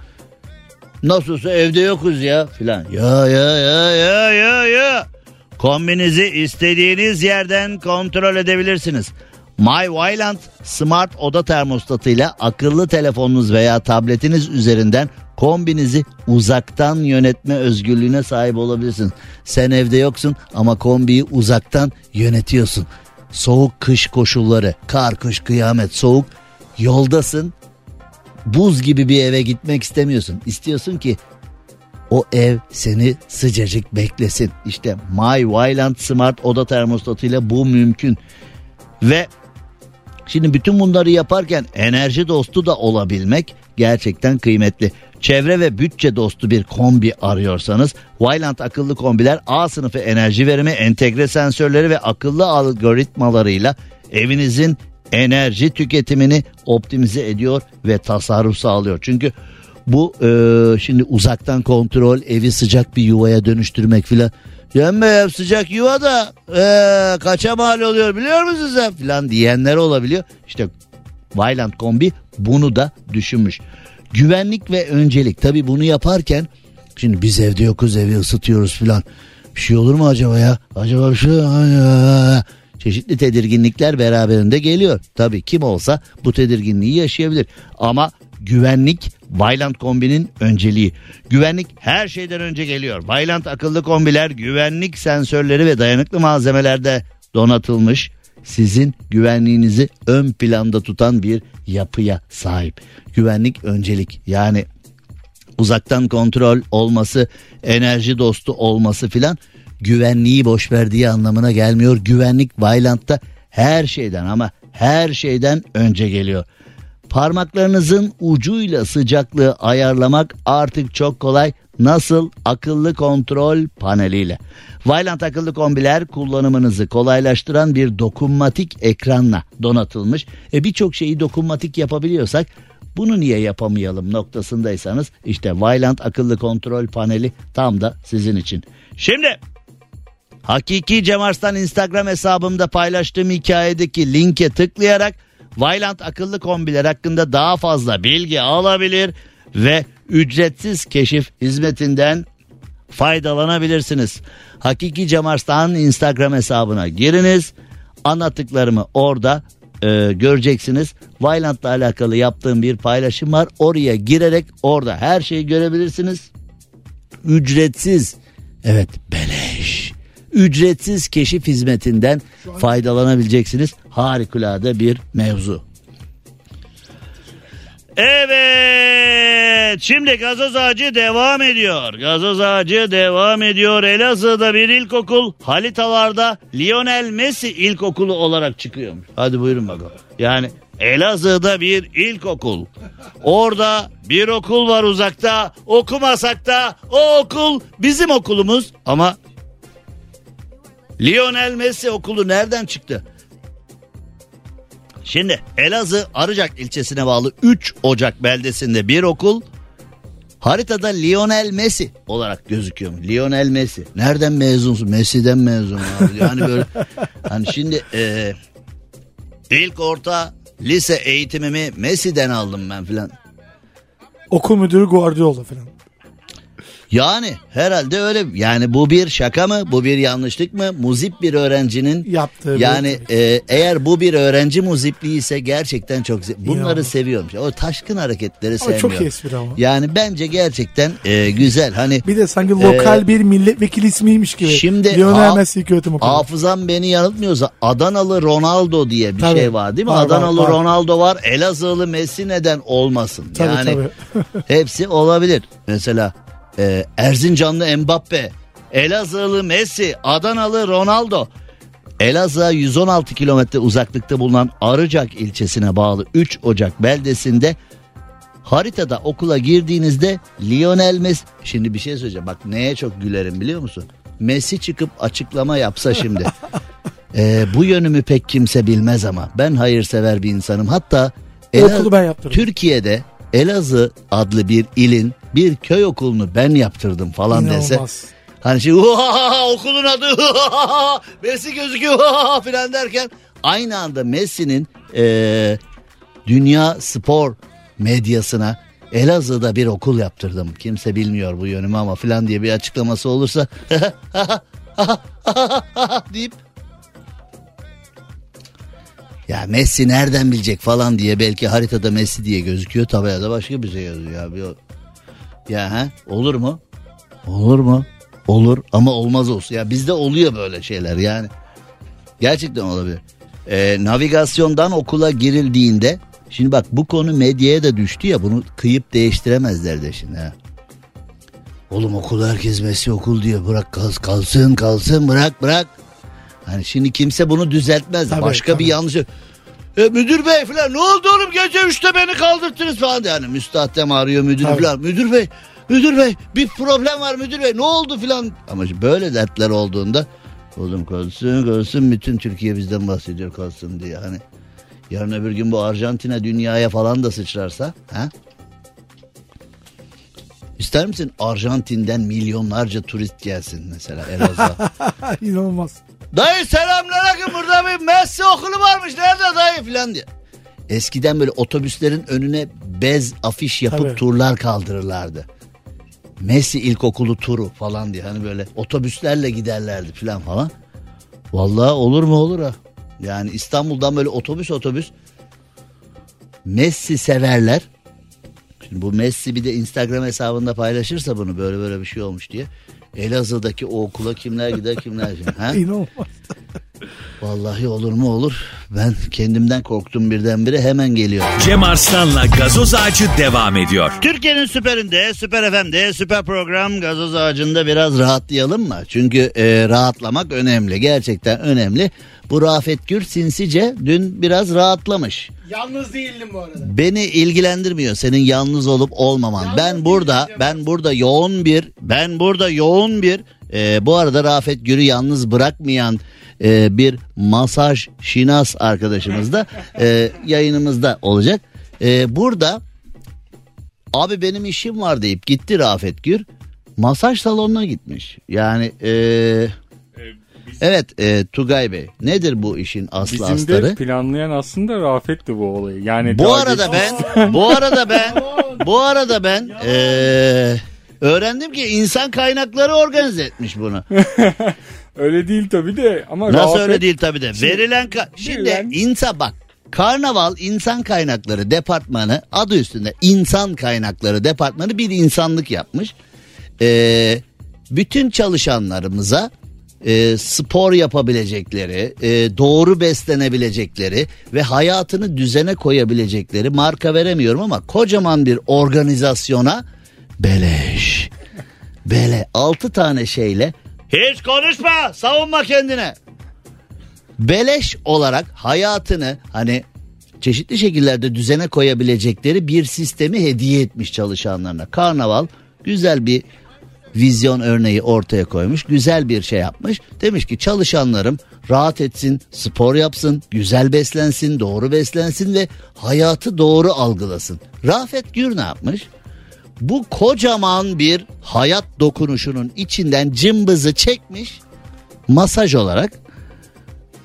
Nasılsa evde yokuz ya filan. Ya ya ya ya ya ya. Kombinizi istediğiniz yerden kontrol edebilirsiniz. My Wyland Smart Oda termostatıyla akıllı telefonunuz veya tabletiniz üzerinden kombinizi uzaktan yönetme özgürlüğüne sahip olabilirsiniz. Sen evde yoksun ama kombiyi uzaktan yönetiyorsun. Soğuk kış koşulları, kar kış kıyamet soğuk yoldasın. Buz gibi bir eve gitmek istemiyorsun. İstiyorsun ki o ev seni sıcacık beklesin. İşte My Wyland Smart oda termostatıyla bu mümkün. Ve şimdi bütün bunları yaparken enerji dostu da olabilmek gerçekten kıymetli. Çevre ve bütçe dostu bir kombi arıyorsanız Vyland akıllı kombiler A sınıfı enerji verimi, entegre sensörleri ve akıllı algoritmalarıyla evinizin enerji tüketimini optimize ediyor ve tasarruf sağlıyor. Çünkü bu e, şimdi uzaktan kontrol evi sıcak bir yuvaya dönüştürmek filan. Yenme sıcak yuva da e, kaça mal oluyor biliyor musun sen filan diyenler olabiliyor. İşte Vyland Kombi bunu da düşünmüş. Güvenlik ve öncelik tabi bunu yaparken şimdi biz evde yokuz evi ısıtıyoruz filan. Bir şey olur mu acaba ya? Acaba bir şey çeşitli tedirginlikler beraberinde geliyor. Tabii kim olsa bu tedirginliği yaşayabilir. Ama güvenlik Vyland kombinin önceliği. Güvenlik her şeyden önce geliyor. Vyland akıllı kombiler güvenlik sensörleri ve dayanıklı malzemelerde donatılmış. Sizin güvenliğinizi ön planda tutan bir yapıya sahip. Güvenlik öncelik. Yani uzaktan kontrol olması, enerji dostu olması filan güvenliği boş verdiği anlamına gelmiyor. Güvenlik Vyland'da her şeyden ama her şeyden önce geliyor. Parmaklarınızın ucuyla sıcaklığı ayarlamak artık çok kolay. Nasıl? Akıllı kontrol paneliyle. Vylant akıllı kombiler kullanımınızı kolaylaştıran bir dokunmatik ekranla donatılmış. E birçok şeyi dokunmatik yapabiliyorsak bunu niye yapamayalım noktasındaysanız işte Vylant akıllı kontrol paneli tam da sizin için. Şimdi Hakiki Cem Arslan Instagram hesabımda paylaştığım hikayedeki linke tıklayarak Vyland akıllı kombiler hakkında daha fazla bilgi alabilir ve ücretsiz keşif hizmetinden faydalanabilirsiniz. Hakiki Cem Arslan Instagram hesabına giriniz. Anlattıklarımı orada e, göreceksiniz. Vyland'la alakalı yaptığım bir paylaşım var. Oraya girerek orada her şeyi görebilirsiniz. Ücretsiz. Evet beleş ücretsiz keşif hizmetinden faydalanabileceksiniz. Harikulade bir mevzu. Evet şimdi gazoz ağacı devam ediyor. Gazoz ağacı devam ediyor. Elazığ'da bir ilkokul Halitalar'da Lionel Messi ilkokulu olarak çıkıyormuş. Hadi buyurun bakalım. Yani Elazığ'da bir ilkokul. Orada bir okul var uzakta. Okumasak da o okul bizim okulumuz. Ama Lionel Messi okulu nereden çıktı? Şimdi Elazığ Arıcak ilçesine bağlı 3 Ocak beldesinde bir okul haritada Lionel Messi olarak gözüküyor. Lionel Messi. Nereden mezunsun? Messi'den mezun abi. Yani böyle hani şimdi e, ilk orta lise eğitimimi Messi'den aldım ben filan. Okul müdürü Guardiola falan. Yani herhalde öyle. Yani bu bir şaka mı? Bu bir yanlışlık mı? Muzip bir öğrencinin Yaptığı yani e, eğer bu bir öğrenci muzipliği ise gerçekten çok bunları İnanılmaz. seviyorum. O taşkın hareketleri Ama sevmiyorum. çok iyi espri ama. Yani bence gerçekten e, güzel. Hani Bir de sanki lokal bir milletvekili ismiymiş gibi. Şimdi Lionel ha- Messi kötü hafızam beni yanıltmıyorsa Adanalı Ronaldo diye bir Tabii. şey var değil mi? Var, var, Adanalı var. Ronaldo var. Elazığlı Messi neden olmasın? Tabii, yani tabii. hepsi olabilir. Mesela e, Erzincanlı Mbappe, Elazığlı Messi, Adanalı Ronaldo. Elazığ'a 116 kilometre uzaklıkta bulunan Arıcak ilçesine bağlı 3 Ocak beldesinde haritada okula girdiğinizde Lionel Messi... Şimdi bir şey söyleyeceğim bak neye çok gülerim biliyor musun? Messi çıkıp açıklama yapsa şimdi. Ee, bu yönümü pek kimse bilmez ama ben hayırsever bir insanım. Hatta okulu ben yaptırdım. Türkiye'de Elazığ adlı bir ilin bir köy okulunu ben yaptırdım falan dese. İnanılmaz. Hani şey "Uhahaha, okulun adı Messi gözüküyor uhahaha" falan derken aynı anda Messi'nin eee, dünya spor medyasına Elazığ'da bir okul yaptırdım. Kimse bilmiyor bu yönümü ama falan diye bir açıklaması olursa deyip ya Messi nereden bilecek falan diye belki haritada Messi diye gözüküyor tabelada başka bir şey yazıyor ya. Ya ha olur mu? Olur mu? Olur ama olmaz olsun. Ya bizde oluyor böyle şeyler yani. Gerçekten olabilir. Ee, navigasyondan okula girildiğinde şimdi bak bu konu medyaya da düştü ya bunu kıyıp değiştiremezler de şimdi ha. Oğlum okul herkes Messi okul diyor bırak kal, kalsın kalsın bırak bırak. Hani şimdi kimse bunu düzeltmez. Tabii, Başka tabii. bir yanlış. E, müdür bey falan ne oldu oğlum? Gece üçte beni kaldırttınız falan. Yani müstahdem arıyor müdür Tabii. falan. Müdür bey müdür bey bir problem var müdür bey. Ne oldu falan? Ama böyle dertler olduğunda oğlum kalsın kalsın. Bütün Türkiye bizden bahsediyor kalsın diye. Hani yarın öbür gün bu Arjantin'e dünyaya falan da sıçrarsa ha? İster misin Arjantin'den milyonlarca turist gelsin mesela Elazığ'a? İnanılmaz. Dayı selamünaleyküm burada bir Messi okulu varmış nerede dayı filan diye. Eskiden böyle otobüslerin önüne bez afiş yapıp Tabii. turlar kaldırırlardı. Messi ilkokulu turu falan diye hani böyle otobüslerle giderlerdi filan falan. Vallahi olur mu olur ha. Yani İstanbul'dan böyle otobüs otobüs Messi severler. Şimdi bu Messi bir de Instagram hesabında paylaşırsa bunu böyle böyle bir şey olmuş diye. Elazığ'daki o okula kimler gider kimler. Ha? İnanılmaz. Vallahi olur mu olur. Ben kendimden korktum birdenbire hemen geliyor. Cem Arslan'la gazoz ağacı devam ediyor. Türkiye'nin süperinde, süper FM'de, süper program gazoz ağacında biraz rahatlayalım mı? Çünkü e, rahatlamak önemli. Gerçekten önemli. Bu Rafet Gür sinsice dün biraz rahatlamış. Yalnız değildim bu arada. Beni ilgilendirmiyor senin yalnız olup olmaman. ben burada ben burada yoğun bir ben burada yoğun bir e, bu arada Rafet Gür'ü yalnız bırakmayan e, bir masaj şinas arkadaşımız da e, yayınımızda olacak. E, burada abi benim işim var deyip gitti Rafet Gür masaj salonuna gitmiş. Yani e, evet e, Tugay Bey nedir bu işin aslı Bizim astarı? de planlayan aslında Rafet'ti bu olayı. Yani Bu arada geç- ben bu arada ben bu arada ben eee, öğrendim ki insan kaynakları organize etmiş bunu. öyle değil tabii de ama Nasıl Rafet öyle değil tabii de. Verilen ka- şimdi verilen- insan bak Karnaval İnsan Kaynakları Departmanı adı üstünde İnsan Kaynakları Departmanı bir insanlık yapmış. Eee, bütün çalışanlarımıza e, spor yapabilecekleri, e, doğru beslenebilecekleri ve hayatını düzene koyabilecekleri marka veremiyorum ama kocaman bir organizasyona beleş. Bele altı tane şeyle hiç konuşma savunma kendine. Beleş olarak hayatını hani çeşitli şekillerde düzene koyabilecekleri bir sistemi hediye etmiş çalışanlarına. Karnaval güzel bir vizyon örneği ortaya koymuş. Güzel bir şey yapmış. Demiş ki çalışanlarım rahat etsin, spor yapsın, güzel beslensin, doğru beslensin ve hayatı doğru algılasın. Rafet Gür ne yapmış? Bu kocaman bir hayat dokunuşunun içinden cımbızı çekmiş masaj olarak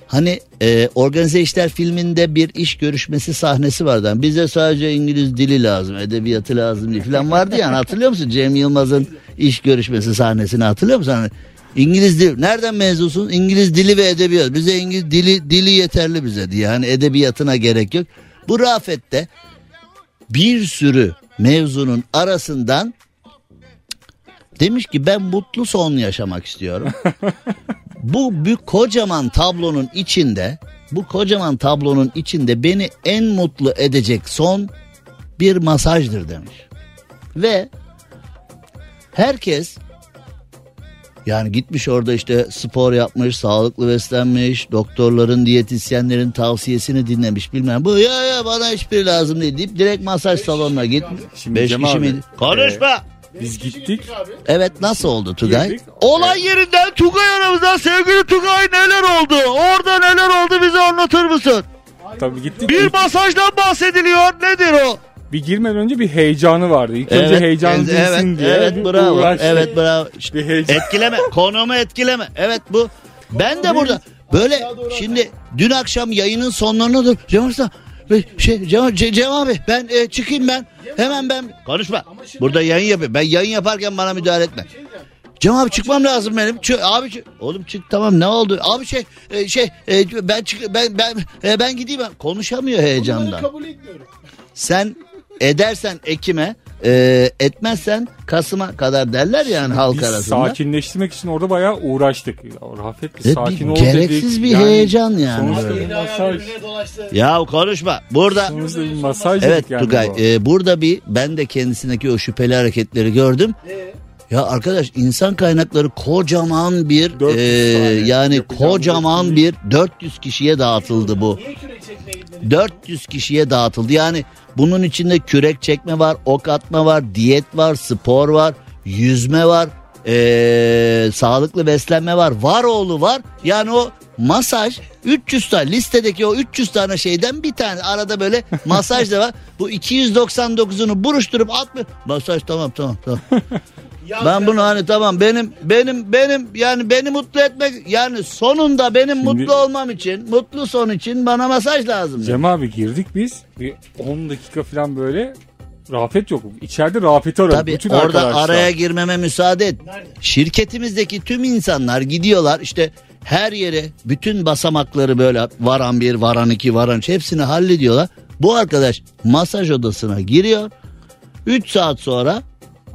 Hani e, Organize İşler filminde bir iş görüşmesi sahnesi vardı. Hani bize sadece İngiliz dili lazım, edebiyatı lazım diye falan vardı yani hatırlıyor musun? Cem Yılmaz'ın iş görüşmesi sahnesini hatırlıyor musun? Hani İngiliz dili, nereden mezunsun? İngiliz dili ve edebiyat. Bize İngiliz dili, dili yeterli bize diye. Hani edebiyatına gerek yok. Bu Rafet'te bir sürü mevzunun arasından demiş ki ben mutlu son yaşamak istiyorum. bu büyük kocaman tablonun içinde bu kocaman tablonun içinde beni en mutlu edecek son bir masajdır demiş. Ve herkes yani gitmiş orada işte spor yapmış, sağlıklı beslenmiş, doktorların, diyetisyenlerin tavsiyesini dinlemiş bilmem. Bu ya ya bana hiçbir lazım değil deyip direkt masaj salonuna gitmiş. Şimdi Beş Cem kişi abi, miydi? Konuşma. biz gittik. Evet nasıl oldu Tugay? Girdik. Olay yerinden Tugay aramızdan sevgili Tugay neler oldu? Orada neler oldu bize anlatır mısın? Tabii gittik. Bir masajdan bahsediliyor. Nedir o? Bir girmeden önce bir heyecanı vardı. İlk önce heyecanı evet, dinsin evet, diye. Evet bravo. uğraştık. Evet bravo. İşte Bir heyecan. etkileme. Konumu etkileme. Evet bu. Ben de burada böyle şimdi dün akşam yayının sonlarına dur. Cem Arslan, şey Cem, Ce- Cem abi ben e, çıkayım ben. Hemen ben konuşma. Burada yayın yapıyorum. Ben yayın yaparken bana müdahale etme. Cem abi çıkmam lazım benim. Çı- abi çı- oğlum çık tamam ne oldu? Abi şey e, şey e, ben çık ben ben e, ben gideyim. Konuşamıyor heyecandan. kabul etmiyorum. Sen edersen Ekim'e e, etmezsen Kasım'a kadar derler yani halk Biz arasında. sakinleştirmek için orada bayağı uğraştık. Rafet bir Evet, sakin bir ol gereksiz dedik. bir heyecan yani Sonuçta böyle. bir masaj. Ya konuşma. Burada Sonuçta bir masaj evet dedik yani Tugay bu. e, burada bir ben de kendisindeki o şüpheli hareketleri gördüm. Ya arkadaş insan kaynakları kocaman bir 400 e, yani kocaman bir 400 kişiye dağıtıldı bu. 400 kişiye dağıtıldı. Yani bunun içinde kürek çekme var, ok atma var, diyet var, spor var, yüzme var, e, sağlıklı beslenme var, var oğlu var. Yani o masaj 300 tane listedeki o 300 tane şeyden bir tane arada böyle masaj da var. Bu 299'unu buruşturup atma. Masaj tamam tamam tamam. Ben bunu hani tamam benim benim benim yani beni mutlu etmek yani sonunda benim Şimdi- mutlu olmam için mutlu son için bana masaj lazım. Cem abi girdik biz. Bir 10 dakika falan böyle Rafet yok. İçeride Rafet'i aradık. Tabii Bütün orada arkadaşlar. araya girmeme müsaade et. Şirketimizdeki tüm insanlar gidiyorlar işte her yere bütün basamakları böyle varan bir varan iki varan üç hepsini hallediyorlar. Bu arkadaş masaj odasına giriyor. 3 saat sonra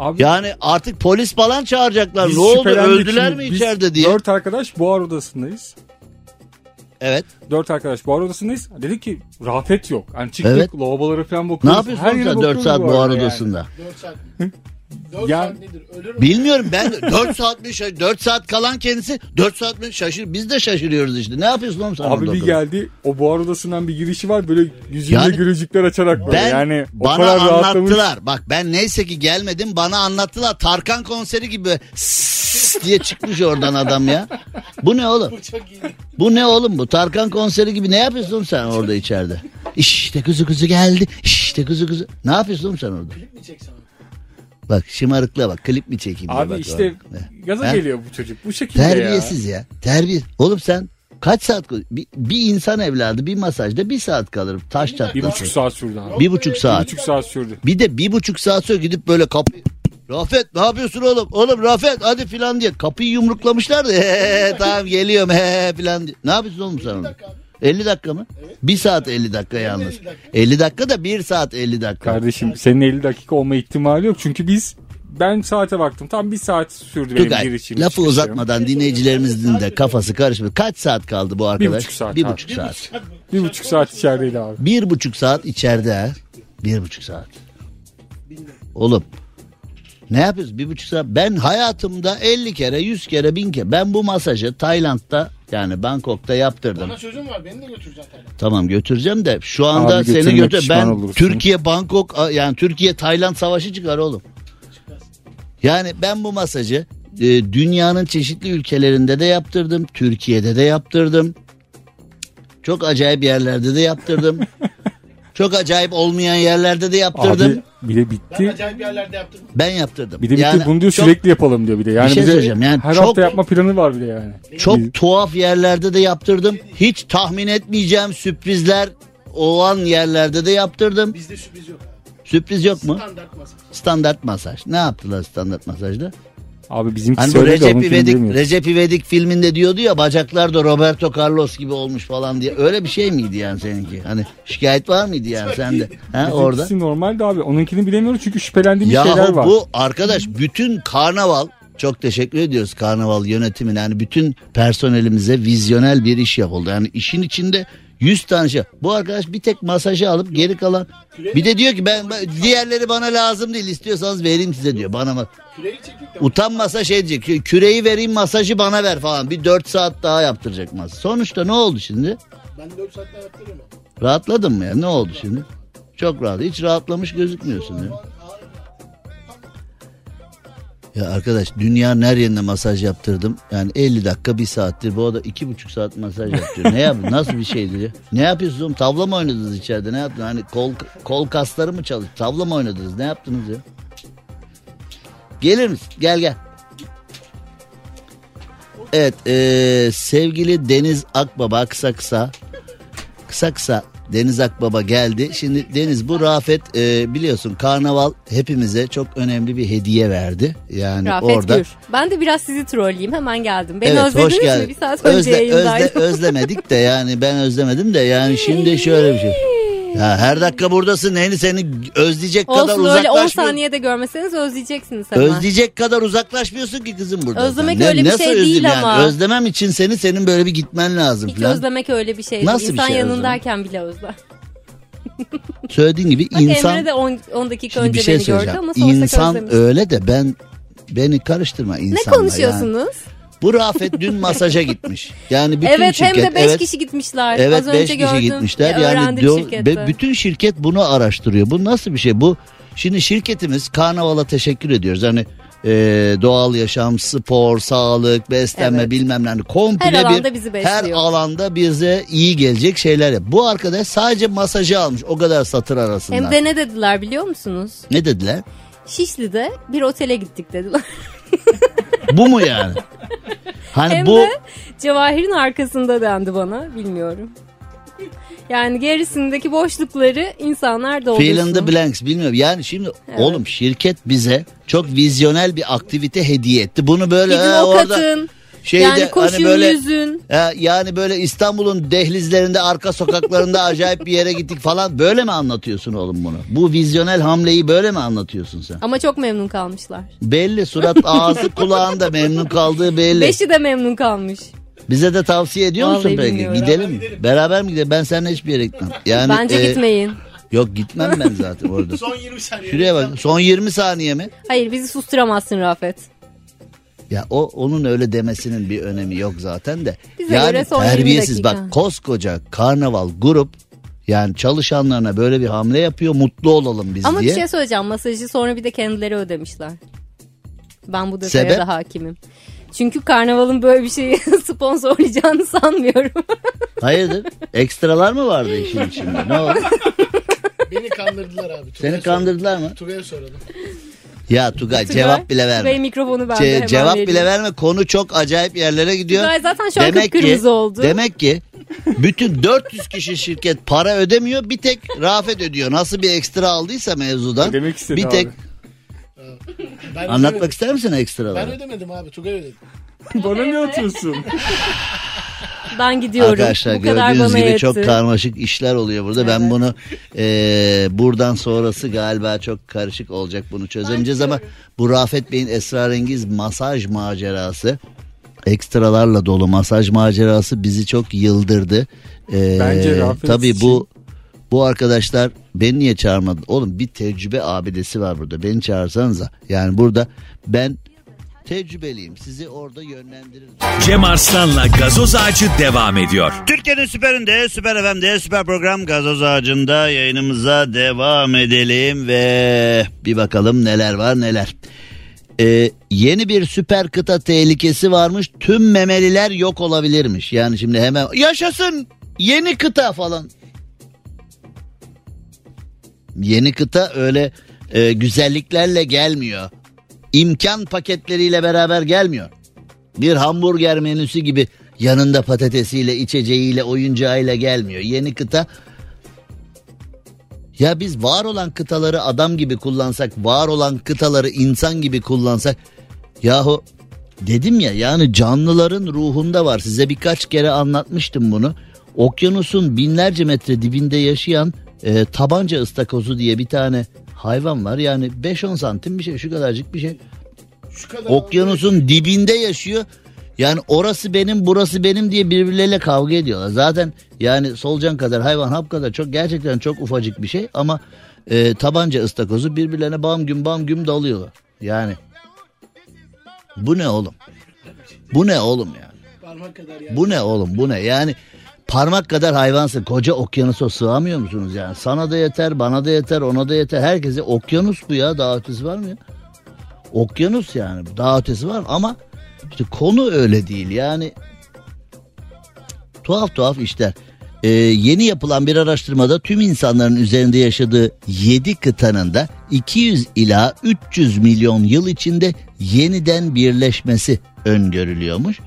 Abi, yani artık polis falan çağıracaklar. biz Ne oldu öldüler şimdi. mi Biz içeride diye. Dört arkadaş buhar odasındayız. Evet. Dört arkadaş buhar odasındayız. Dedik ki Rafet yok. Hani çıktık Evet. lavabolara falan Ne bakıyoruz. yapıyorsun Her sen 4 bakıyoruz saat bu buhar arada yani. odasında? 4 saat. 4 Ya- saat nedir? Ölür mü? Bilmiyorum ben 4 saat mi şaş- 4 saat kalan kendisi 4 saat mi şaşır biz de şaşırıyoruz işte. Ne yapıyorsun oğlum sen Abi bir geldi o buhar odasından bir girişi var böyle yüzünde Yani- gülücükler açarak böyle Ben yani o bana kadar rahatlamış. anlattılar. Bak ben neyse ki gelmedim bana anlattılar. Tarkan konseri gibi diye çıkmış oradan adam ya. Bu ne oğlum? Çok iyi. Bu ne oğlum bu? Tarkan konseri gibi ne yapıyorsun sen orada içeride? İşte kuzu kuzu geldi. İşte kuzu kuzu. Ne yapıyorsun oğlum sen orada? Mi çeksem? Bak şımarıkla bak klip mi çekeyim diye Abi bak işte orada. gaza He? geliyor bu çocuk bu şekilde Terbiyesiz ya. Terbiye. Oğlum sen kaç saat bir, bir insan evladı bir masajda bir saat kalır. Taş ya. Bir buçuk saat sürdü abi. Bir buçuk Bir saat. buçuk saat sürdü. Bir de bir buçuk saat sonra gidip böyle kapı... Rafet ne yapıyorsun oğlum? Oğlum Rafet hadi filan diye. Kapıyı yumruklamışlar da "He, tamam geliyorum he filan diye. Ne yapıyorsun oğlum sen orada? 50 dakika mı? Bir saat 50 dakika yalnız. 50 dakika da bir saat 50 dakika. Kardeşim senin 50 dakika olma ihtimali yok. Çünkü biz ben saate baktım. Tam bir saat sürdü benim Tugay girişim. lafı çıkışım. uzatmadan dinleyicilerimizin de kafası karışmıyor. Kaç saat kaldı bu arkadaş? buçuk saat Bir abi. buçuk saat. Bir buçuk saat içerideydi abi. Bir buçuk saat içeride. Bir buçuk saat. Oğlum ne yapıyoruz bir buçuk saat? Ben hayatımda 50 kere 100 kere 1000 kere ben bu masajı Tayland'da yani Bangkok'ta yaptırdım. Bana sözüm var beni de götüreceksin Tayland'a. Tamam götüreceğim de şu anda Abi seni götürme, götür. pişman Ben olursun. Türkiye Bangkok yani Türkiye Tayland savaşı çıkar oğlum. Yani ben bu masajı e, dünyanın çeşitli ülkelerinde de yaptırdım. Türkiye'de de yaptırdım. Çok acayip yerlerde de yaptırdım. Çok acayip olmayan yerlerde de yaptırdım. Abi bir de Ben bitti. acayip yerlerde yaptım. Ben yaptırdım. Bir de bitti Yani bunu diyor çok, sürekli yapalım diyor bir de. Yani Bir şey bize söyleyeceğim, yani her çok- hafta yapma planı var bir de yani. çok Biz- tuhaf yerlerde de yaptırdım. Hiç tahmin etmeyeceğim sürprizler olan yerlerde de yaptırdım. Bizde sürpriz yok. Sürpriz yok mu? Standart masa. Standart masaj. Ne yaptılar standart masajda? Abi bizimki Hani söyledi Recep İvedik. Recep İvedik filminde diyordu ya bacaklar da Roberto Carlos gibi olmuş falan diye. Öyle bir şey miydi yani seninki? Hani şikayet var mıydı yani sende? Ha orada? Normalde abi. Onunkini bilemiyoruz çünkü şüphelendiğimiz şeyler Yahu var. bu arkadaş bütün karnaval çok teşekkür ediyoruz karnaval yönetimine. Yani bütün personelimize vizyonel bir iş yapıldı. Yani işin içinde 100 tane şey. Bu arkadaş bir tek masajı alıp geri kalan bir de diyor ki ben diğerleri bana lazım değil istiyorsanız vereyim size diyor. Bana utanmasa şey diyecek kü- küreği vereyim masajı bana ver falan. Bir 4 saat daha yaptıracak masaj. Sonuçta ne oldu şimdi? Ben 4 saatte yaptırırım. Rahatladın mı ya? Ne oldu şimdi? Çok rahat. Hiç rahatlamış gözükmüyorsun ya. Ya arkadaş dünyanın her yerine masaj yaptırdım. Yani 50 dakika bir saattir. Bu da iki buçuk saat masaj yaptırıyor. ne yap? Nasıl bir şeydir ya? Ne yapıyorsunuz oğlum? Tavla mı oynadınız içeride? Ne yaptınız? Hani kol, kol kasları mı çalıştı? Tavla mı oynadınız? Ne yaptınız ya? Gelir misin? Gel gel. Evet eee, sevgili Deniz Akbaba kısa kısa kısa kısa Deniz Akbaba geldi. Şimdi Deniz bu Rafet e, biliyorsun karnaval hepimize çok önemli bir hediye verdi. Yani Rafet orada. Gür. Ben de biraz sizi trolleyeyim hemen geldim. Beni Evet özlediniz hoş mi? geldin. Bir saat önce Özle- özle- özlemedik de yani ben özlemedim de yani şimdi şöyle bir şey. Ya her dakika buradasın neyini seni özleyecek kadar Olsun öyle 10 uzaklaşmıyor. saniyede görmeseniz özleyeceksiniz hemen. Özleyecek kadar uzaklaşmıyorsun ki kızım burada. Özlemek Ne- öyle bir nasıl şey değil yani? ama. Özlemem için seni senin böyle bir gitmen lazım Hiç falan. özlemek öyle bir şey Nasıl değil. bir İnsan şey yanındayken bile özler. Söylediğin gibi Bak insan Emre de 10 dakika Şimdi önce bir şey beni gördü ama İnsan öyle de ben beni karıştırma insanla. Ne Yani. Bu Rafet dün masaja gitmiş. Yani bütün evet şirket hem de 5 evet, kişi gitmişler. Evet Az önce 5 kişi gördüm. gitmişler. Ya, Yani diyor, şirkette. bütün şirket bunu araştırıyor. Bu nasıl bir şey? Bu şimdi şirketimiz Karnaval'a teşekkür ediyoruz. Hani e, doğal yaşam, spor, sağlık, beslenme Evet. bilmem ne. Hani komple Her alanda bir bizi besliyor. her alanda bize iyi gelecek şeyler. yap. Bu arkadaş sadece masajı almış. O kadar satır arasında. Hem de ne dediler biliyor musunuz? Ne dediler? Şişli'de bir otele gittik dediler. Bu mu yani? Hani Hem bu de Cevahir'in arkasında dendi bana. Bilmiyorum. Yani gerisindeki boşlukları insanlar doldursun. Fill in the blanks bilmiyorum. Yani şimdi oğlum şirket bize çok vizyonel bir aktivite hediye etti. Bunu böyle Gidin ok orada atın. Şeyde yani koşun hani böyle yüzün. Ha, yani böyle İstanbul'un dehlizlerinde arka sokaklarında acayip bir yere gittik falan böyle mi anlatıyorsun oğlum bunu? Bu vizyonel hamleyi böyle mi anlatıyorsun sen? Ama çok memnun kalmışlar. Belli surat ağzı kulağında memnun kaldığı belli. Beşi de memnun kalmış. Bize de tavsiye ediyor musun Vallahi peki? bilmiyorum. Gidelim mi? Beraber mi gidelim? Ben seninle hiçbir yere gitmem. Yani, Bence e, gitmeyin. Yok gitmem ben zaten orada. Son 20 saniye. Şuraya bak. Son 20 saniye mi? Hayır bizi susturamazsın Rafet. Ya o onun öyle demesinin bir önemi yok zaten de. Bize yani göre son 20 terbiyesiz bak koskoca karnaval grup yani çalışanlarına böyle bir hamle yapıyor mutlu olalım biz Ama diye. bir şey söyleyeceğim. Masajı sonra bir de kendileri ödemişler. Ben bu detaya Sebep? da hakimim. Çünkü karnavalın böyle bir şeyi sponsorlayacağını sanmıyorum. Hayırdır? Ekstralar mı vardı işin içinde? Ne oldu? Beni kandırdılar abi. Seni kandırdılar mı? Tugay'a soralım. Ya Tugay cevap bile verme. Tugay mikrofonu bende Ce- hemen cevap vereyim. bile verme. Konu çok acayip yerlere gidiyor. Tugay zaten şu an demek ki, kıpkırmızı oldu. Demek ki bütün 400 kişi şirket para ödemiyor. Bir tek Rafet ödüyor. Nasıl bir ekstra aldıysa mevzudan. Ödemek istedi bir tek abi. Ben anlatmak ödemedim. ister misin ekstraları? Ben ödemedim abi. Tugay ödedi. Bana ne atıyorsun? Ben gidiyorum. Arkadaşlar Bu kadar gördüğünüz bana gibi yetti. çok karmaşık işler oluyor burada. Ben bunu e, buradan sonrası galiba çok karışık olacak bunu çözemeyeceğiz ama bu Rafet Bey'in esrarengiz masaj macerası ekstralarla dolu masaj macerası bizi çok yıldırdı. E, Bence Rafet Tabii için- bu bu arkadaşlar beni niye çağırmadı? Oğlum bir tecrübe abidesi var burada. Beni çağırsanıza. Yani burada ben tecrübeliyim. Sizi orada yönlendiririm. Cem Arslan'la gazoz ağacı devam ediyor. Türkiye'nin süperinde, süper FM'de, süper program Gazoz Ağacı'nda yayınımıza devam edelim ve bir bakalım neler var neler. Ee, yeni bir süper kıta tehlikesi varmış. Tüm memeliler yok olabilirmiş. Yani şimdi hemen yaşasın yeni kıta falan. Yeni kıta öyle e, güzelliklerle gelmiyor. İmkan paketleriyle beraber gelmiyor bir hamburger menüsü gibi yanında patatesiyle, içeceğiyle, oyuncağıyla gelmiyor. Yeni kıta ya biz var olan kıtaları adam gibi kullansak, var olan kıtaları insan gibi kullansak yahu dedim ya yani canlıların ruhunda var. Size birkaç kere anlatmıştım bunu. Okyanusun binlerce metre dibinde yaşayan e, tabanca ıstakozu diye bir tane hayvan var. Yani 5-10 santim bir şey şu kadarcık bir şey. Şu kadar. Okyanusun dibinde yaşıyor. Yani orası benim burası benim diye birbirleriyle kavga ediyorlar. Zaten yani solucan kadar hayvan hap kadar çok gerçekten çok ufacık bir şey ama e, tabanca ıstakozu birbirlerine bam güm bam güm dalıyorlar. Yani bu ne oğlum? Bu ne oğlum yani? Bu ne oğlum bu ne? Yani parmak kadar hayvansın. Koca okyanusa sığamıyor musunuz yani? Sana da yeter, bana da yeter, ona da yeter. Herkese okyanus bu ya. Daha ötesi var mı ya? Okyanus yani. Daha ötesi var ama işte konu öyle değil. Yani tuhaf tuhaf işler. Ee, yeni yapılan bir araştırmada tüm insanların üzerinde yaşadığı 7 kıtanın da 200 ila 300 milyon yıl içinde yeniden birleşmesi öngörülüyormuş.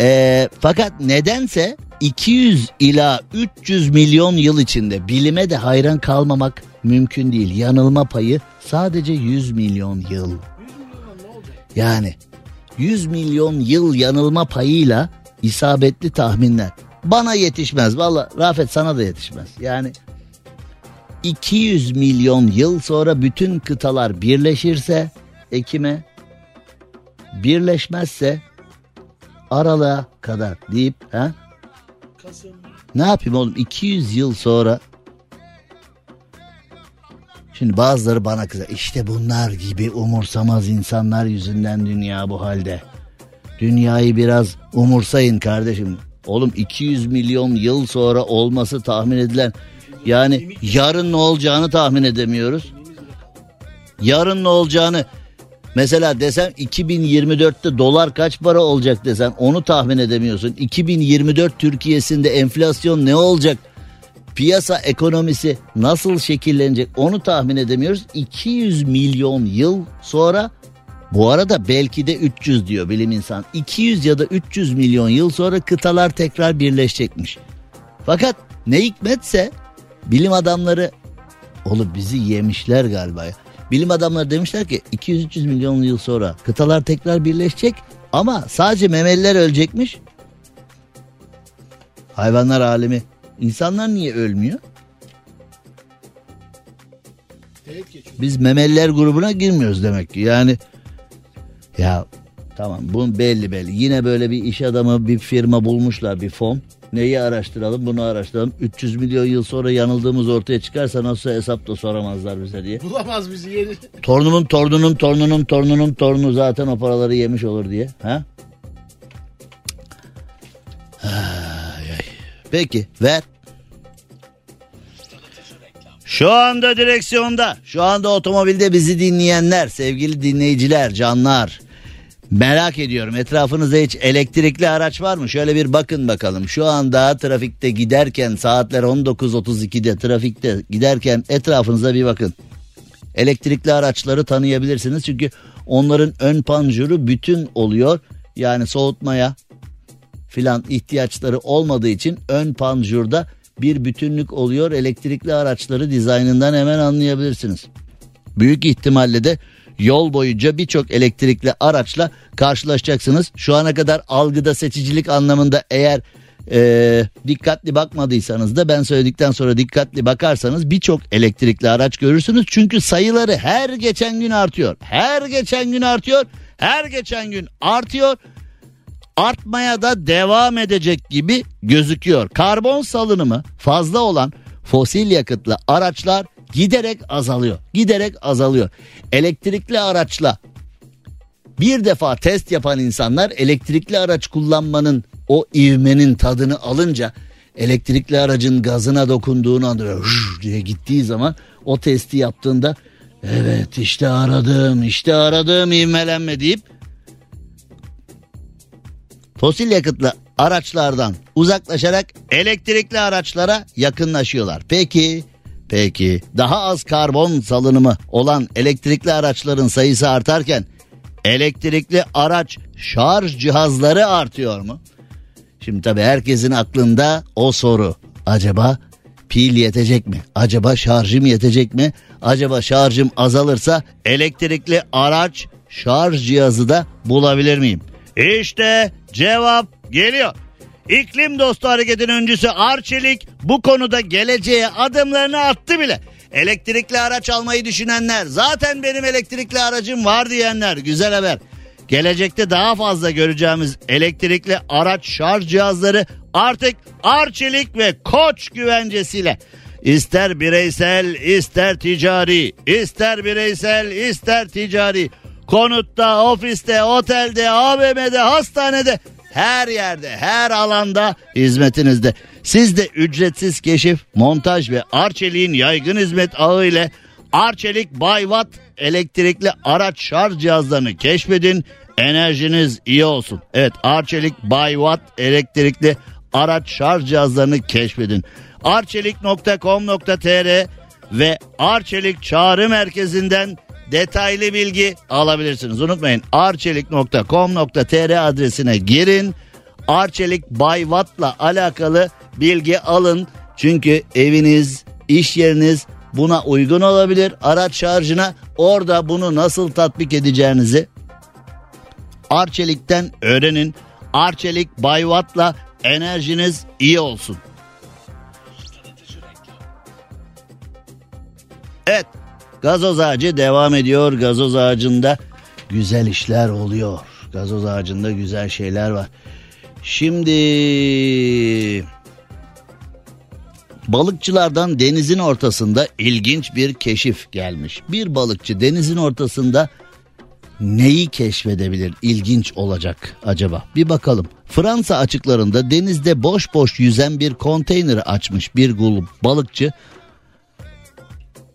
Ee, fakat nedense 200 ila 300 milyon yıl içinde bilime de hayran kalmamak mümkün değil. Yanılma payı sadece 100 milyon yıl. Yani 100 milyon yıl yanılma payıyla isabetli tahminler. Bana yetişmez. Valla Rafet sana da yetişmez. Yani 200 milyon yıl sonra bütün kıtalar birleşirse Ekim'e birleşmezse aralığa kadar deyip ha? Ne yapayım oğlum 200 yıl sonra Şimdi bazıları bana kızar. İşte bunlar gibi umursamaz insanlar yüzünden dünya bu halde. Dünyayı biraz umursayın kardeşim. Oğlum 200 milyon yıl sonra olması tahmin edilen yani yarın ne olacağını tahmin edemiyoruz. Yarın ne olacağını mesela desem 2024'te dolar kaç para olacak desen onu tahmin edemiyorsun. 2024 Türkiye'sinde enflasyon ne olacak? Piyasa ekonomisi nasıl şekillenecek onu tahmin edemiyoruz. 200 milyon yıl sonra bu arada belki de 300 diyor bilim insan. 200 ya da 300 milyon yıl sonra kıtalar tekrar birleşecekmiş. Fakat ne hikmetse bilim adamları oğlum bizi yemişler galiba ya. Bilim adamları demişler ki 200-300 milyon yıl sonra kıtalar tekrar birleşecek ama sadece memeliler ölecekmiş. Hayvanlar alemi. İnsanlar niye ölmüyor? Biz memeliler grubuna girmiyoruz demek ki. Yani ya tamam bu belli belli. Yine böyle bir iş adamı bir firma bulmuşlar bir fon. Neyi araştıralım bunu araştıralım. 300 milyon yıl sonra yanıldığımız ortaya çıkarsa nasıl hesap da soramazlar bize diye. Bulamaz bizi yeni. Torunumun torununun torununun torununun torunu zaten o paraları yemiş olur diye. Ha? Ay, ay. Peki ver. Şu anda direksiyonda, şu anda otomobilde bizi dinleyenler, sevgili dinleyiciler, canlar. Merak ediyorum etrafınızda hiç elektrikli araç var mı? Şöyle bir bakın bakalım. Şu anda trafikte giderken saatler 19.32'de trafikte giderken etrafınıza bir bakın. Elektrikli araçları tanıyabilirsiniz çünkü onların ön panjuru bütün oluyor. Yani soğutmaya filan ihtiyaçları olmadığı için ön panjurda bir bütünlük oluyor. Elektrikli araçları dizaynından hemen anlayabilirsiniz. Büyük ihtimalle de yol boyunca birçok elektrikli araçla karşılaşacaksınız. Şu ana kadar algıda seçicilik anlamında eğer e, dikkatli bakmadıysanız da ben söyledikten sonra dikkatli bakarsanız birçok elektrikli araç görürsünüz. Çünkü sayıları her geçen gün artıyor. Her geçen gün artıyor. Her geçen gün artıyor artmaya da devam edecek gibi gözüküyor. Karbon salınımı fazla olan fosil yakıtlı araçlar giderek azalıyor. Giderek azalıyor. Elektrikli araçla bir defa test yapan insanlar elektrikli araç kullanmanın o ivmenin tadını alınca elektrikli aracın gazına dokunduğunu anda diye gittiği zaman o testi yaptığında evet işte aradım işte aradığım ivmelenme deyip fosil yakıtlı araçlardan uzaklaşarak elektrikli araçlara yakınlaşıyorlar. Peki, peki daha az karbon salınımı olan elektrikli araçların sayısı artarken elektrikli araç şarj cihazları artıyor mu? Şimdi tabii herkesin aklında o soru. Acaba pil yetecek mi? Acaba şarjım yetecek mi? Acaba şarjım azalırsa elektrikli araç şarj cihazı da bulabilir miyim? İşte cevap geliyor. İklim dostu hareketin öncüsü Arçelik bu konuda geleceğe adımlarını attı bile. Elektrikli araç almayı düşünenler, zaten benim elektrikli aracım var diyenler güzel haber. Gelecekte daha fazla göreceğimiz elektrikli araç şarj cihazları artık Arçelik ve Koç güvencesiyle ister bireysel ister ticari ister bireysel ister ticari konutta ofiste otelde AVM'de hastanede her yerde her alanda hizmetinizde. Siz de ücretsiz keşif, montaj ve Arçelik'in yaygın hizmet ağı ile Arçelik Bayvat elektrikli araç şarj cihazlarını keşfedin. Enerjiniz iyi olsun. Evet Arçelik Bayvat elektrikli araç şarj cihazlarını keşfedin. Arçelik.com.tr ve Arçelik çağrı merkezinden detaylı bilgi alabilirsiniz. Unutmayın arçelik.com.tr adresine girin. Arçelik Bayvat'la alakalı bilgi alın. Çünkü eviniz, iş yeriniz buna uygun olabilir. Araç şarjına orada bunu nasıl tatbik edeceğinizi Arçelik'ten öğrenin. Arçelik Bayvat'la enerjiniz iyi olsun. Evet gazoz ağacı devam ediyor. Gazoz ağacında güzel işler oluyor. Gazoz ağacında güzel şeyler var. Şimdi Balıkçılardan denizin ortasında ilginç bir keşif gelmiş. Bir balıkçı denizin ortasında neyi keşfedebilir? İlginç olacak acaba? Bir bakalım. Fransa açıklarında denizde boş boş yüzen bir konteyneri açmış bir grup balıkçı.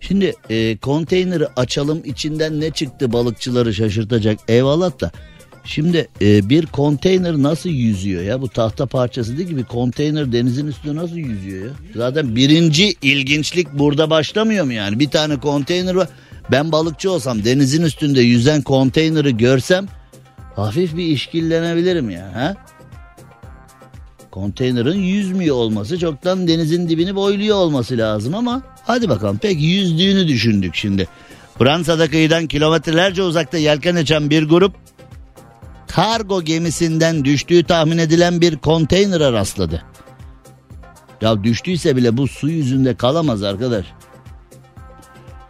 Şimdi e, konteyneri açalım içinden ne çıktı balıkçıları şaşırtacak eyvallah da. Şimdi e, bir konteyner nasıl yüzüyor ya bu tahta parçası değil ki bir konteyner denizin üstünde nasıl yüzüyor ya? Zaten birinci ilginçlik burada başlamıyor mu yani bir tane konteyner var. Ben balıkçı olsam denizin üstünde yüzen konteyneri görsem hafif bir işkillenebilirim ya. Ha? Konteynerin yüzmüyor olması çoktan denizin dibini boyluyor olması lazım ama hadi bakalım pek yüzdüğünü düşündük şimdi. Fransa'da kıyıdan kilometrelerce uzakta yelken açan bir grup kargo gemisinden düştüğü tahmin edilen bir konteynere rastladı. Ya düştüyse bile bu su yüzünde kalamaz arkadaş.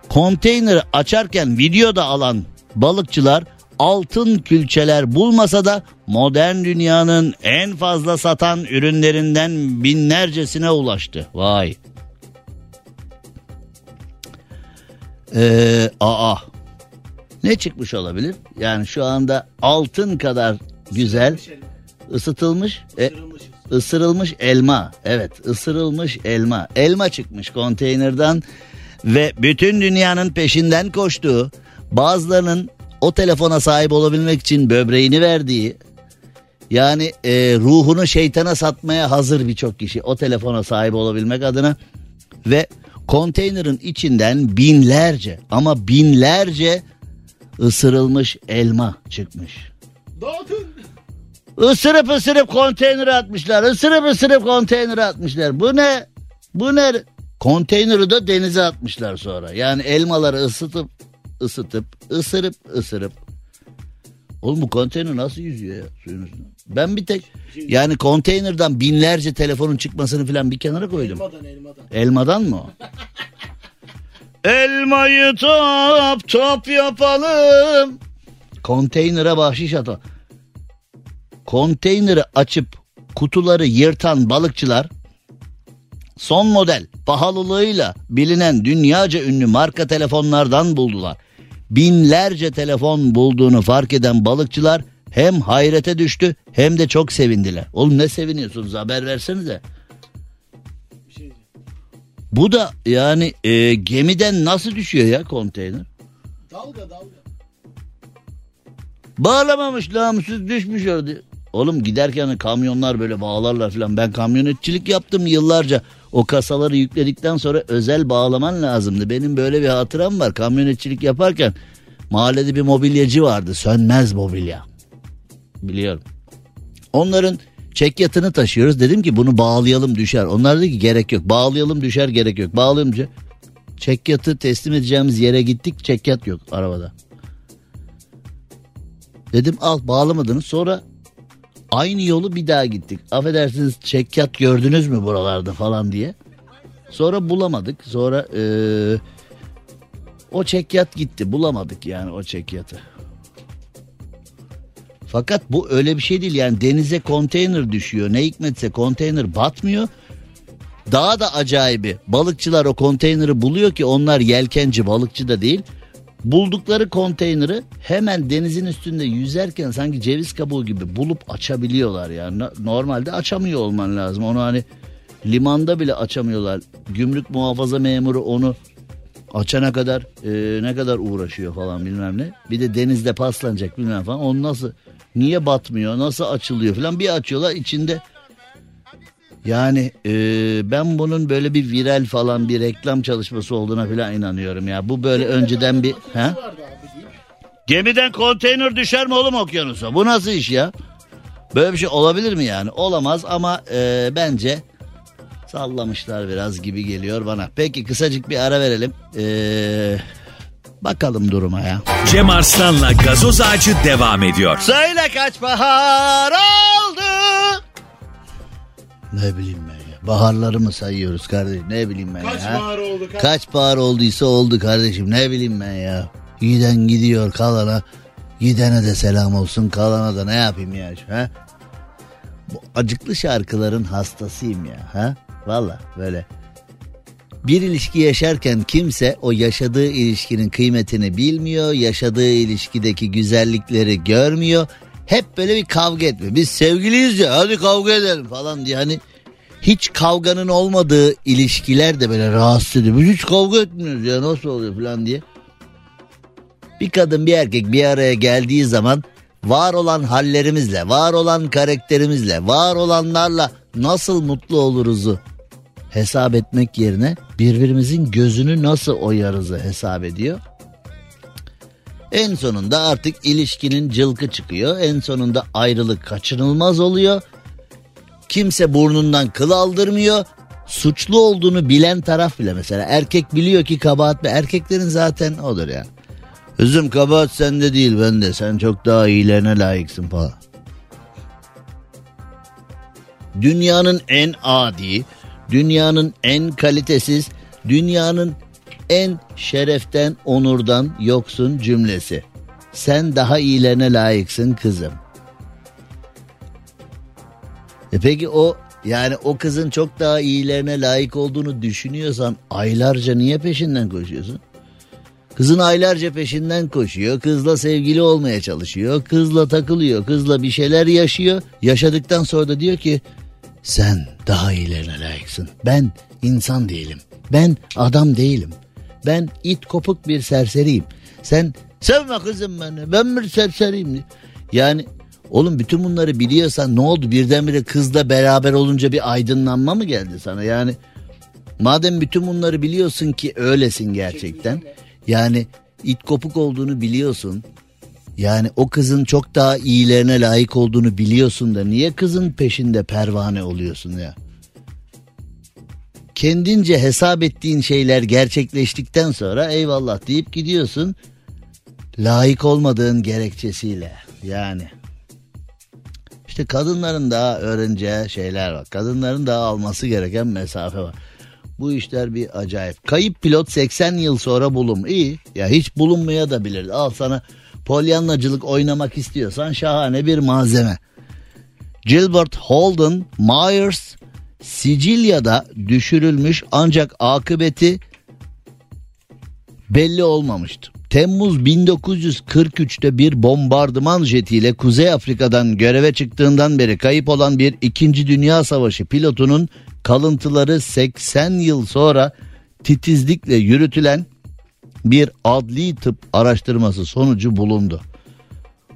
Konteyneri açarken videoda alan balıkçılar altın külçeler bulmasa da modern dünyanın en fazla satan ürünlerinden binlercesine ulaştı. Vay. Ee, aa. Ne çıkmış olabilir? Yani şu anda altın kadar güzel ısıtılmış, e, ısırılmış elma. Evet, ısırılmış elma. Elma çıkmış konteynerden ve bütün dünyanın peşinden koştuğu, bazılarının o telefona sahip olabilmek için böbreğini verdiği, yani e, ruhunu şeytana satmaya hazır birçok kişi o telefona sahip olabilmek adına ve konteynerin içinden binlerce ama binlerce ısırılmış elma çıkmış. Dağıtın. Isırıp ısırıp konteynere atmışlar. Isırıp ısırıp konteynere atmışlar. Bu ne? Bu ne? Konteyneri de denize atmışlar sonra. Yani elmaları ısıtıp ısıtıp ısırıp ısırıp. Oğlum bu konteyner nasıl yüzüyor ya suyun üstünde? Ben bir tek yani konteynerden binlerce telefonun çıkmasını falan bir kenara koydum. Elmadan elmadan. Elmadan mı o? Elmayı top top yapalım. Konteynere bahşiş ata. Konteyneri açıp kutuları yırtan balıkçılar son model pahalılığıyla bilinen dünyaca ünlü marka telefonlardan buldular. Binlerce telefon bulduğunu fark eden balıkçılar hem hayrete düştü hem de çok sevindiler. Oğlum ne seviniyorsunuz haber versenize. Bu da yani e, gemiden nasıl düşüyor ya konteyner? Dalga dalga. Bağlamamış namussuz düşmüş orada. Oğlum giderken kamyonlar böyle bağlarlar falan. Ben kamyonetçilik yaptım yıllarca. O kasaları yükledikten sonra özel bağlaman lazımdı. Benim böyle bir hatıram var. Kamyonetçilik yaparken mahallede bir mobilyacı vardı. Sönmez mobilya. Biliyorum. Onların çekyatını taşıyoruz. Dedim ki bunu bağlayalım düşer. Onlar dedi ki gerek yok. Bağlayalım düşer gerek yok. Bağlayalım düşer. Çekyatı teslim edeceğimiz yere gittik. Çekyat yok arabada. Dedim al bağlamadınız. Sonra aynı yolu bir daha gittik. Affedersiniz çekyat gördünüz mü buralarda falan diye. Sonra bulamadık. Sonra eee, o çekyat gitti. Bulamadık yani o çekyatı. Fakat bu öyle bir şey değil yani denize konteyner düşüyor. Ne hikmetse konteyner batmıyor. Daha da acayibi balıkçılar o konteyneri buluyor ki onlar yelkenci balıkçı da değil. Buldukları konteyneri hemen denizin üstünde yüzerken sanki ceviz kabuğu gibi bulup açabiliyorlar yani. No- Normalde açamıyor olman lazım. Onu hani limanda bile açamıyorlar. Gümrük muhafaza memuru onu açana kadar e, ne kadar uğraşıyor falan bilmem ne. Bir de denizde paslanacak bilmem falan. Onu nasıl niye batmıyor nasıl açılıyor falan bir açıyorlar içinde yani e, ben bunun böyle bir viral falan bir reklam çalışması olduğuna falan inanıyorum ya. Bu böyle önceden bir... He? Gemiden konteyner düşer mi oğlum okyanusa? Bu nasıl iş ya? Böyle bir şey olabilir mi yani? Olamaz ama e, bence sallamışlar biraz gibi geliyor bana. Peki kısacık bir ara verelim. E, bakalım duruma ya. Cem Arslan'la gazoz ağacı devam ediyor. Söyle kaç bahar oldu? Ne bileyim ben ya. Baharları mı sayıyoruz kardeşim? Ne bileyim ben Kaç ya. bahar oldu kaç. Kaç bahar olduysa oldu kardeşim. Ne bileyim ben ya. Giden gidiyor kalana. Gidene de selam olsun kalana da ne yapayım ya. Ha? Bu acıklı şarkıların hastasıyım ya. Ha? Valla böyle. bir ilişki yaşarken kimse o yaşadığı ilişkinin kıymetini bilmiyor. Yaşadığı ilişkideki güzellikleri görmüyor. Hep böyle bir kavga etme. Biz sevgiliyiz ya hadi kavga edelim falan diye hani hiç kavganın olmadığı ilişkiler de böyle rahatsız ediyor. Biz hiç kavga etmiyoruz ya nasıl oluyor falan diye. Bir kadın bir erkek bir araya geldiği zaman var olan hallerimizle, var olan karakterimizle, var olanlarla nasıl mutlu oluruzu hesap etmek yerine birbirimizin gözünü nasıl oyarızı hesap ediyor. En sonunda artık ilişkinin cılkı çıkıyor. En sonunda ayrılık kaçınılmaz oluyor. Kimse burnundan kıl aldırmıyor. Suçlu olduğunu bilen taraf bile mesela erkek biliyor ki kabahat erkeklerin zaten odur ya. Üzüm kabahat sende değil bende sen çok daha iyilerine layıksın falan. Dünyanın en adi, dünyanın en kalitesiz, dünyanın en şereften, onurdan yoksun cümlesi. Sen daha iyilerine layıksın kızım. E peki o yani o kızın çok daha iyilerine layık olduğunu düşünüyorsan aylarca niye peşinden koşuyorsun? Kızın aylarca peşinden koşuyor. Kızla sevgili olmaya çalışıyor. Kızla takılıyor. Kızla bir şeyler yaşıyor. Yaşadıktan sonra da diyor ki sen daha iyilerine layıksın. Ben insan değilim. Ben adam değilim. Ben it kopuk bir serseriyim. Sen sevme kızım beni. Ben bir serseriyim. Yani oğlum bütün bunları biliyorsan ne oldu birdenbire kızla beraber olunca bir aydınlanma mı geldi sana? Yani madem bütün bunları biliyorsun ki öylesin gerçekten. Yani it kopuk olduğunu biliyorsun. Yani o kızın çok daha iyilerine layık olduğunu biliyorsun da niye kızın peşinde pervane oluyorsun ya? Kendince hesap ettiğin şeyler gerçekleştikten sonra eyvallah deyip gidiyorsun. Layık olmadığın gerekçesiyle yani. İşte kadınların daha öğreneceği şeyler var. Kadınların daha alması gereken mesafe var. Bu işler bir acayip. Kayıp pilot 80 yıl sonra bulum. İyi. Ya hiç bulunmaya da bilir. Al sana polyanlacılık oynamak istiyorsan şahane bir malzeme. Gilbert Holden Myers Sicilya'da düşürülmüş ancak akıbeti belli olmamıştı. Temmuz 1943'te bir bombardıman jetiyle Kuzey Afrika'dan göreve çıktığından beri kayıp olan bir 2. Dünya Savaşı pilotunun kalıntıları 80 yıl sonra titizlikle yürütülen bir adli tıp araştırması sonucu bulundu.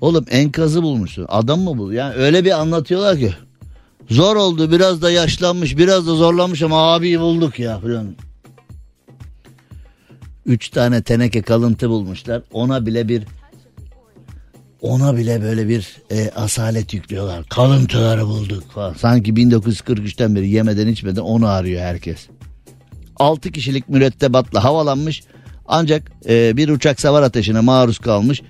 Oğlum enkazı bulmuşsun. Adam mı bu? Yani öyle bir anlatıyorlar ki. Zor oldu biraz da yaşlanmış biraz da zorlanmış ama abi bulduk ya falan. Üç tane teneke kalıntı bulmuşlar. Ona bile bir ona bile böyle bir e, asalet yüklüyorlar. Kalıntıları bulduk falan. Sanki 1943'ten beri yemeden içmeden onu arıyor herkes. 6 kişilik mürettebatla havalanmış ancak e, bir uçak savar ateşine maruz kalmış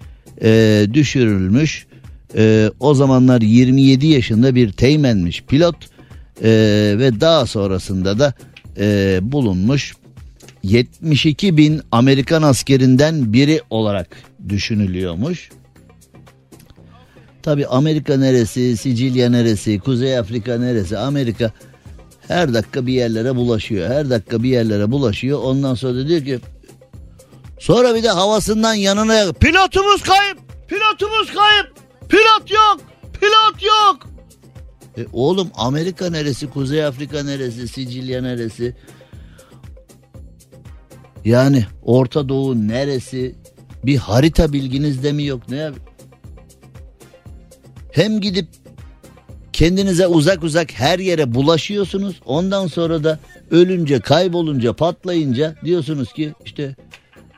e, düşürülmüş. E, o zamanlar 27 yaşında bir teğmenmiş pilot e, ve daha sonrasında da e, bulunmuş 72 bin Amerikan askerinden biri olarak düşünülüyormuş. Tabi Amerika neresi, Sicilya neresi, Kuzey Afrika neresi, Amerika her dakika bir yerlere bulaşıyor. Her dakika bir yerlere bulaşıyor. Ondan sonra da diyor ki sonra bir de havasından yanına pilotumuz kayıp, pilotumuz kayıp, pilot yok, pilot yok. E oğlum Amerika neresi, Kuzey Afrika neresi, Sicilya neresi? Yani Orta Doğu neresi? Bir harita bilginiz de mi yok? Ne yap? Hem gidip kendinize uzak uzak her yere bulaşıyorsunuz. Ondan sonra da ölünce, kaybolunca, patlayınca diyorsunuz ki işte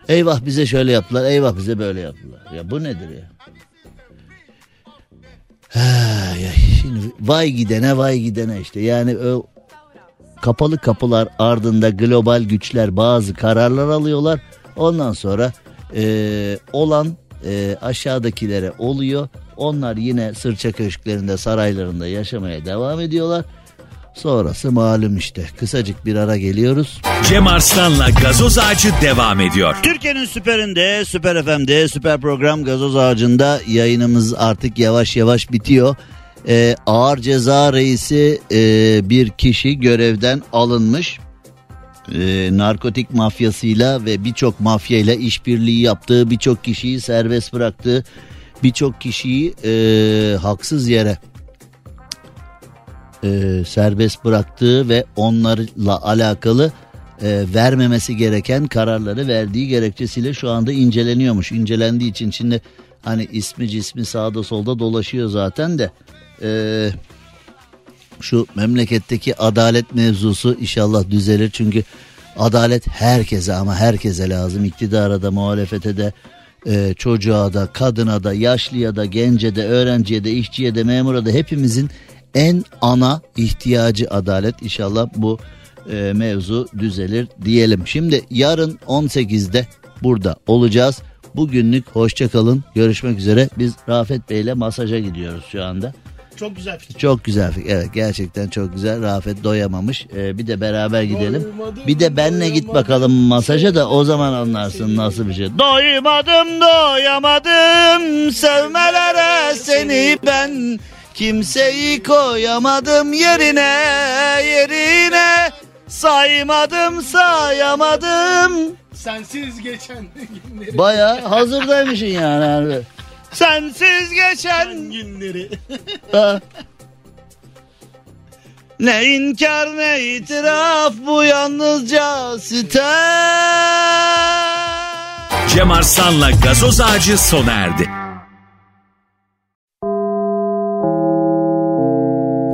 eyvah bize şöyle yaptılar, eyvah bize böyle yaptılar. Ya bu nedir ya? Ya şimdi vay gidene vay gidene işte yani o kapalı kapılar ardında global güçler bazı kararlar alıyorlar. Ondan sonra e, olan e, aşağıdakilere oluyor. Onlar yine sırça köşklerinde saraylarında yaşamaya devam ediyorlar. Sonrası malum işte. Kısacık bir ara geliyoruz. Cem Arslan'la gazoz ağacı devam ediyor. Türkiye'nin süperinde, süper FM'de, süper program gazoz ağacında yayınımız artık yavaş yavaş bitiyor. Ee, ağır ceza reisi e, bir kişi görevden alınmış. e, narkotik mafyasıyla ve birçok mafyayla işbirliği yaptığı, birçok kişiyi serbest bıraktığı, birçok kişiyi e, haksız yere e, serbest bıraktığı ve onlarla alakalı e, vermemesi gereken kararları verdiği gerekçesiyle şu anda inceleniyormuş. İncelendiği için şimdi hani ismi cismi sağda solda dolaşıyor zaten de e, şu memleketteki adalet mevzusu inşallah düzelir çünkü adalet herkese ama herkese lazım iktidara da muhalefete de e, çocuğa da kadına da yaşlıya da gence de öğrenciye de işçiye de memura da hepimizin en ana ihtiyacı adalet inşallah bu e, mevzu düzelir diyelim. Şimdi yarın 18'de burada olacağız. Bugünlük hoşçakalın görüşmek üzere biz Rafet Bey ile masaja gidiyoruz şu anda. Çok güzel fikir. Çok güzel fikir. Evet gerçekten çok güzel. Rafet doyamamış. Ee, bir de beraber gidelim. Bir de benle git bakalım masaja da o zaman anlarsın nasıl bir şey. Doymadım doyamadım sevmelere seni ben. Kimseyi koyamadım yerine yerine. Saymadım sayamadım. Sensiz geçen günleri. Baya hazırdaymışsın yani. harbi. Sensiz geçen günleri. Ha. Ne inkar ne itiraf bu yalnızca sitem. Cem Arslan'la gazoz ağacı sona erdi.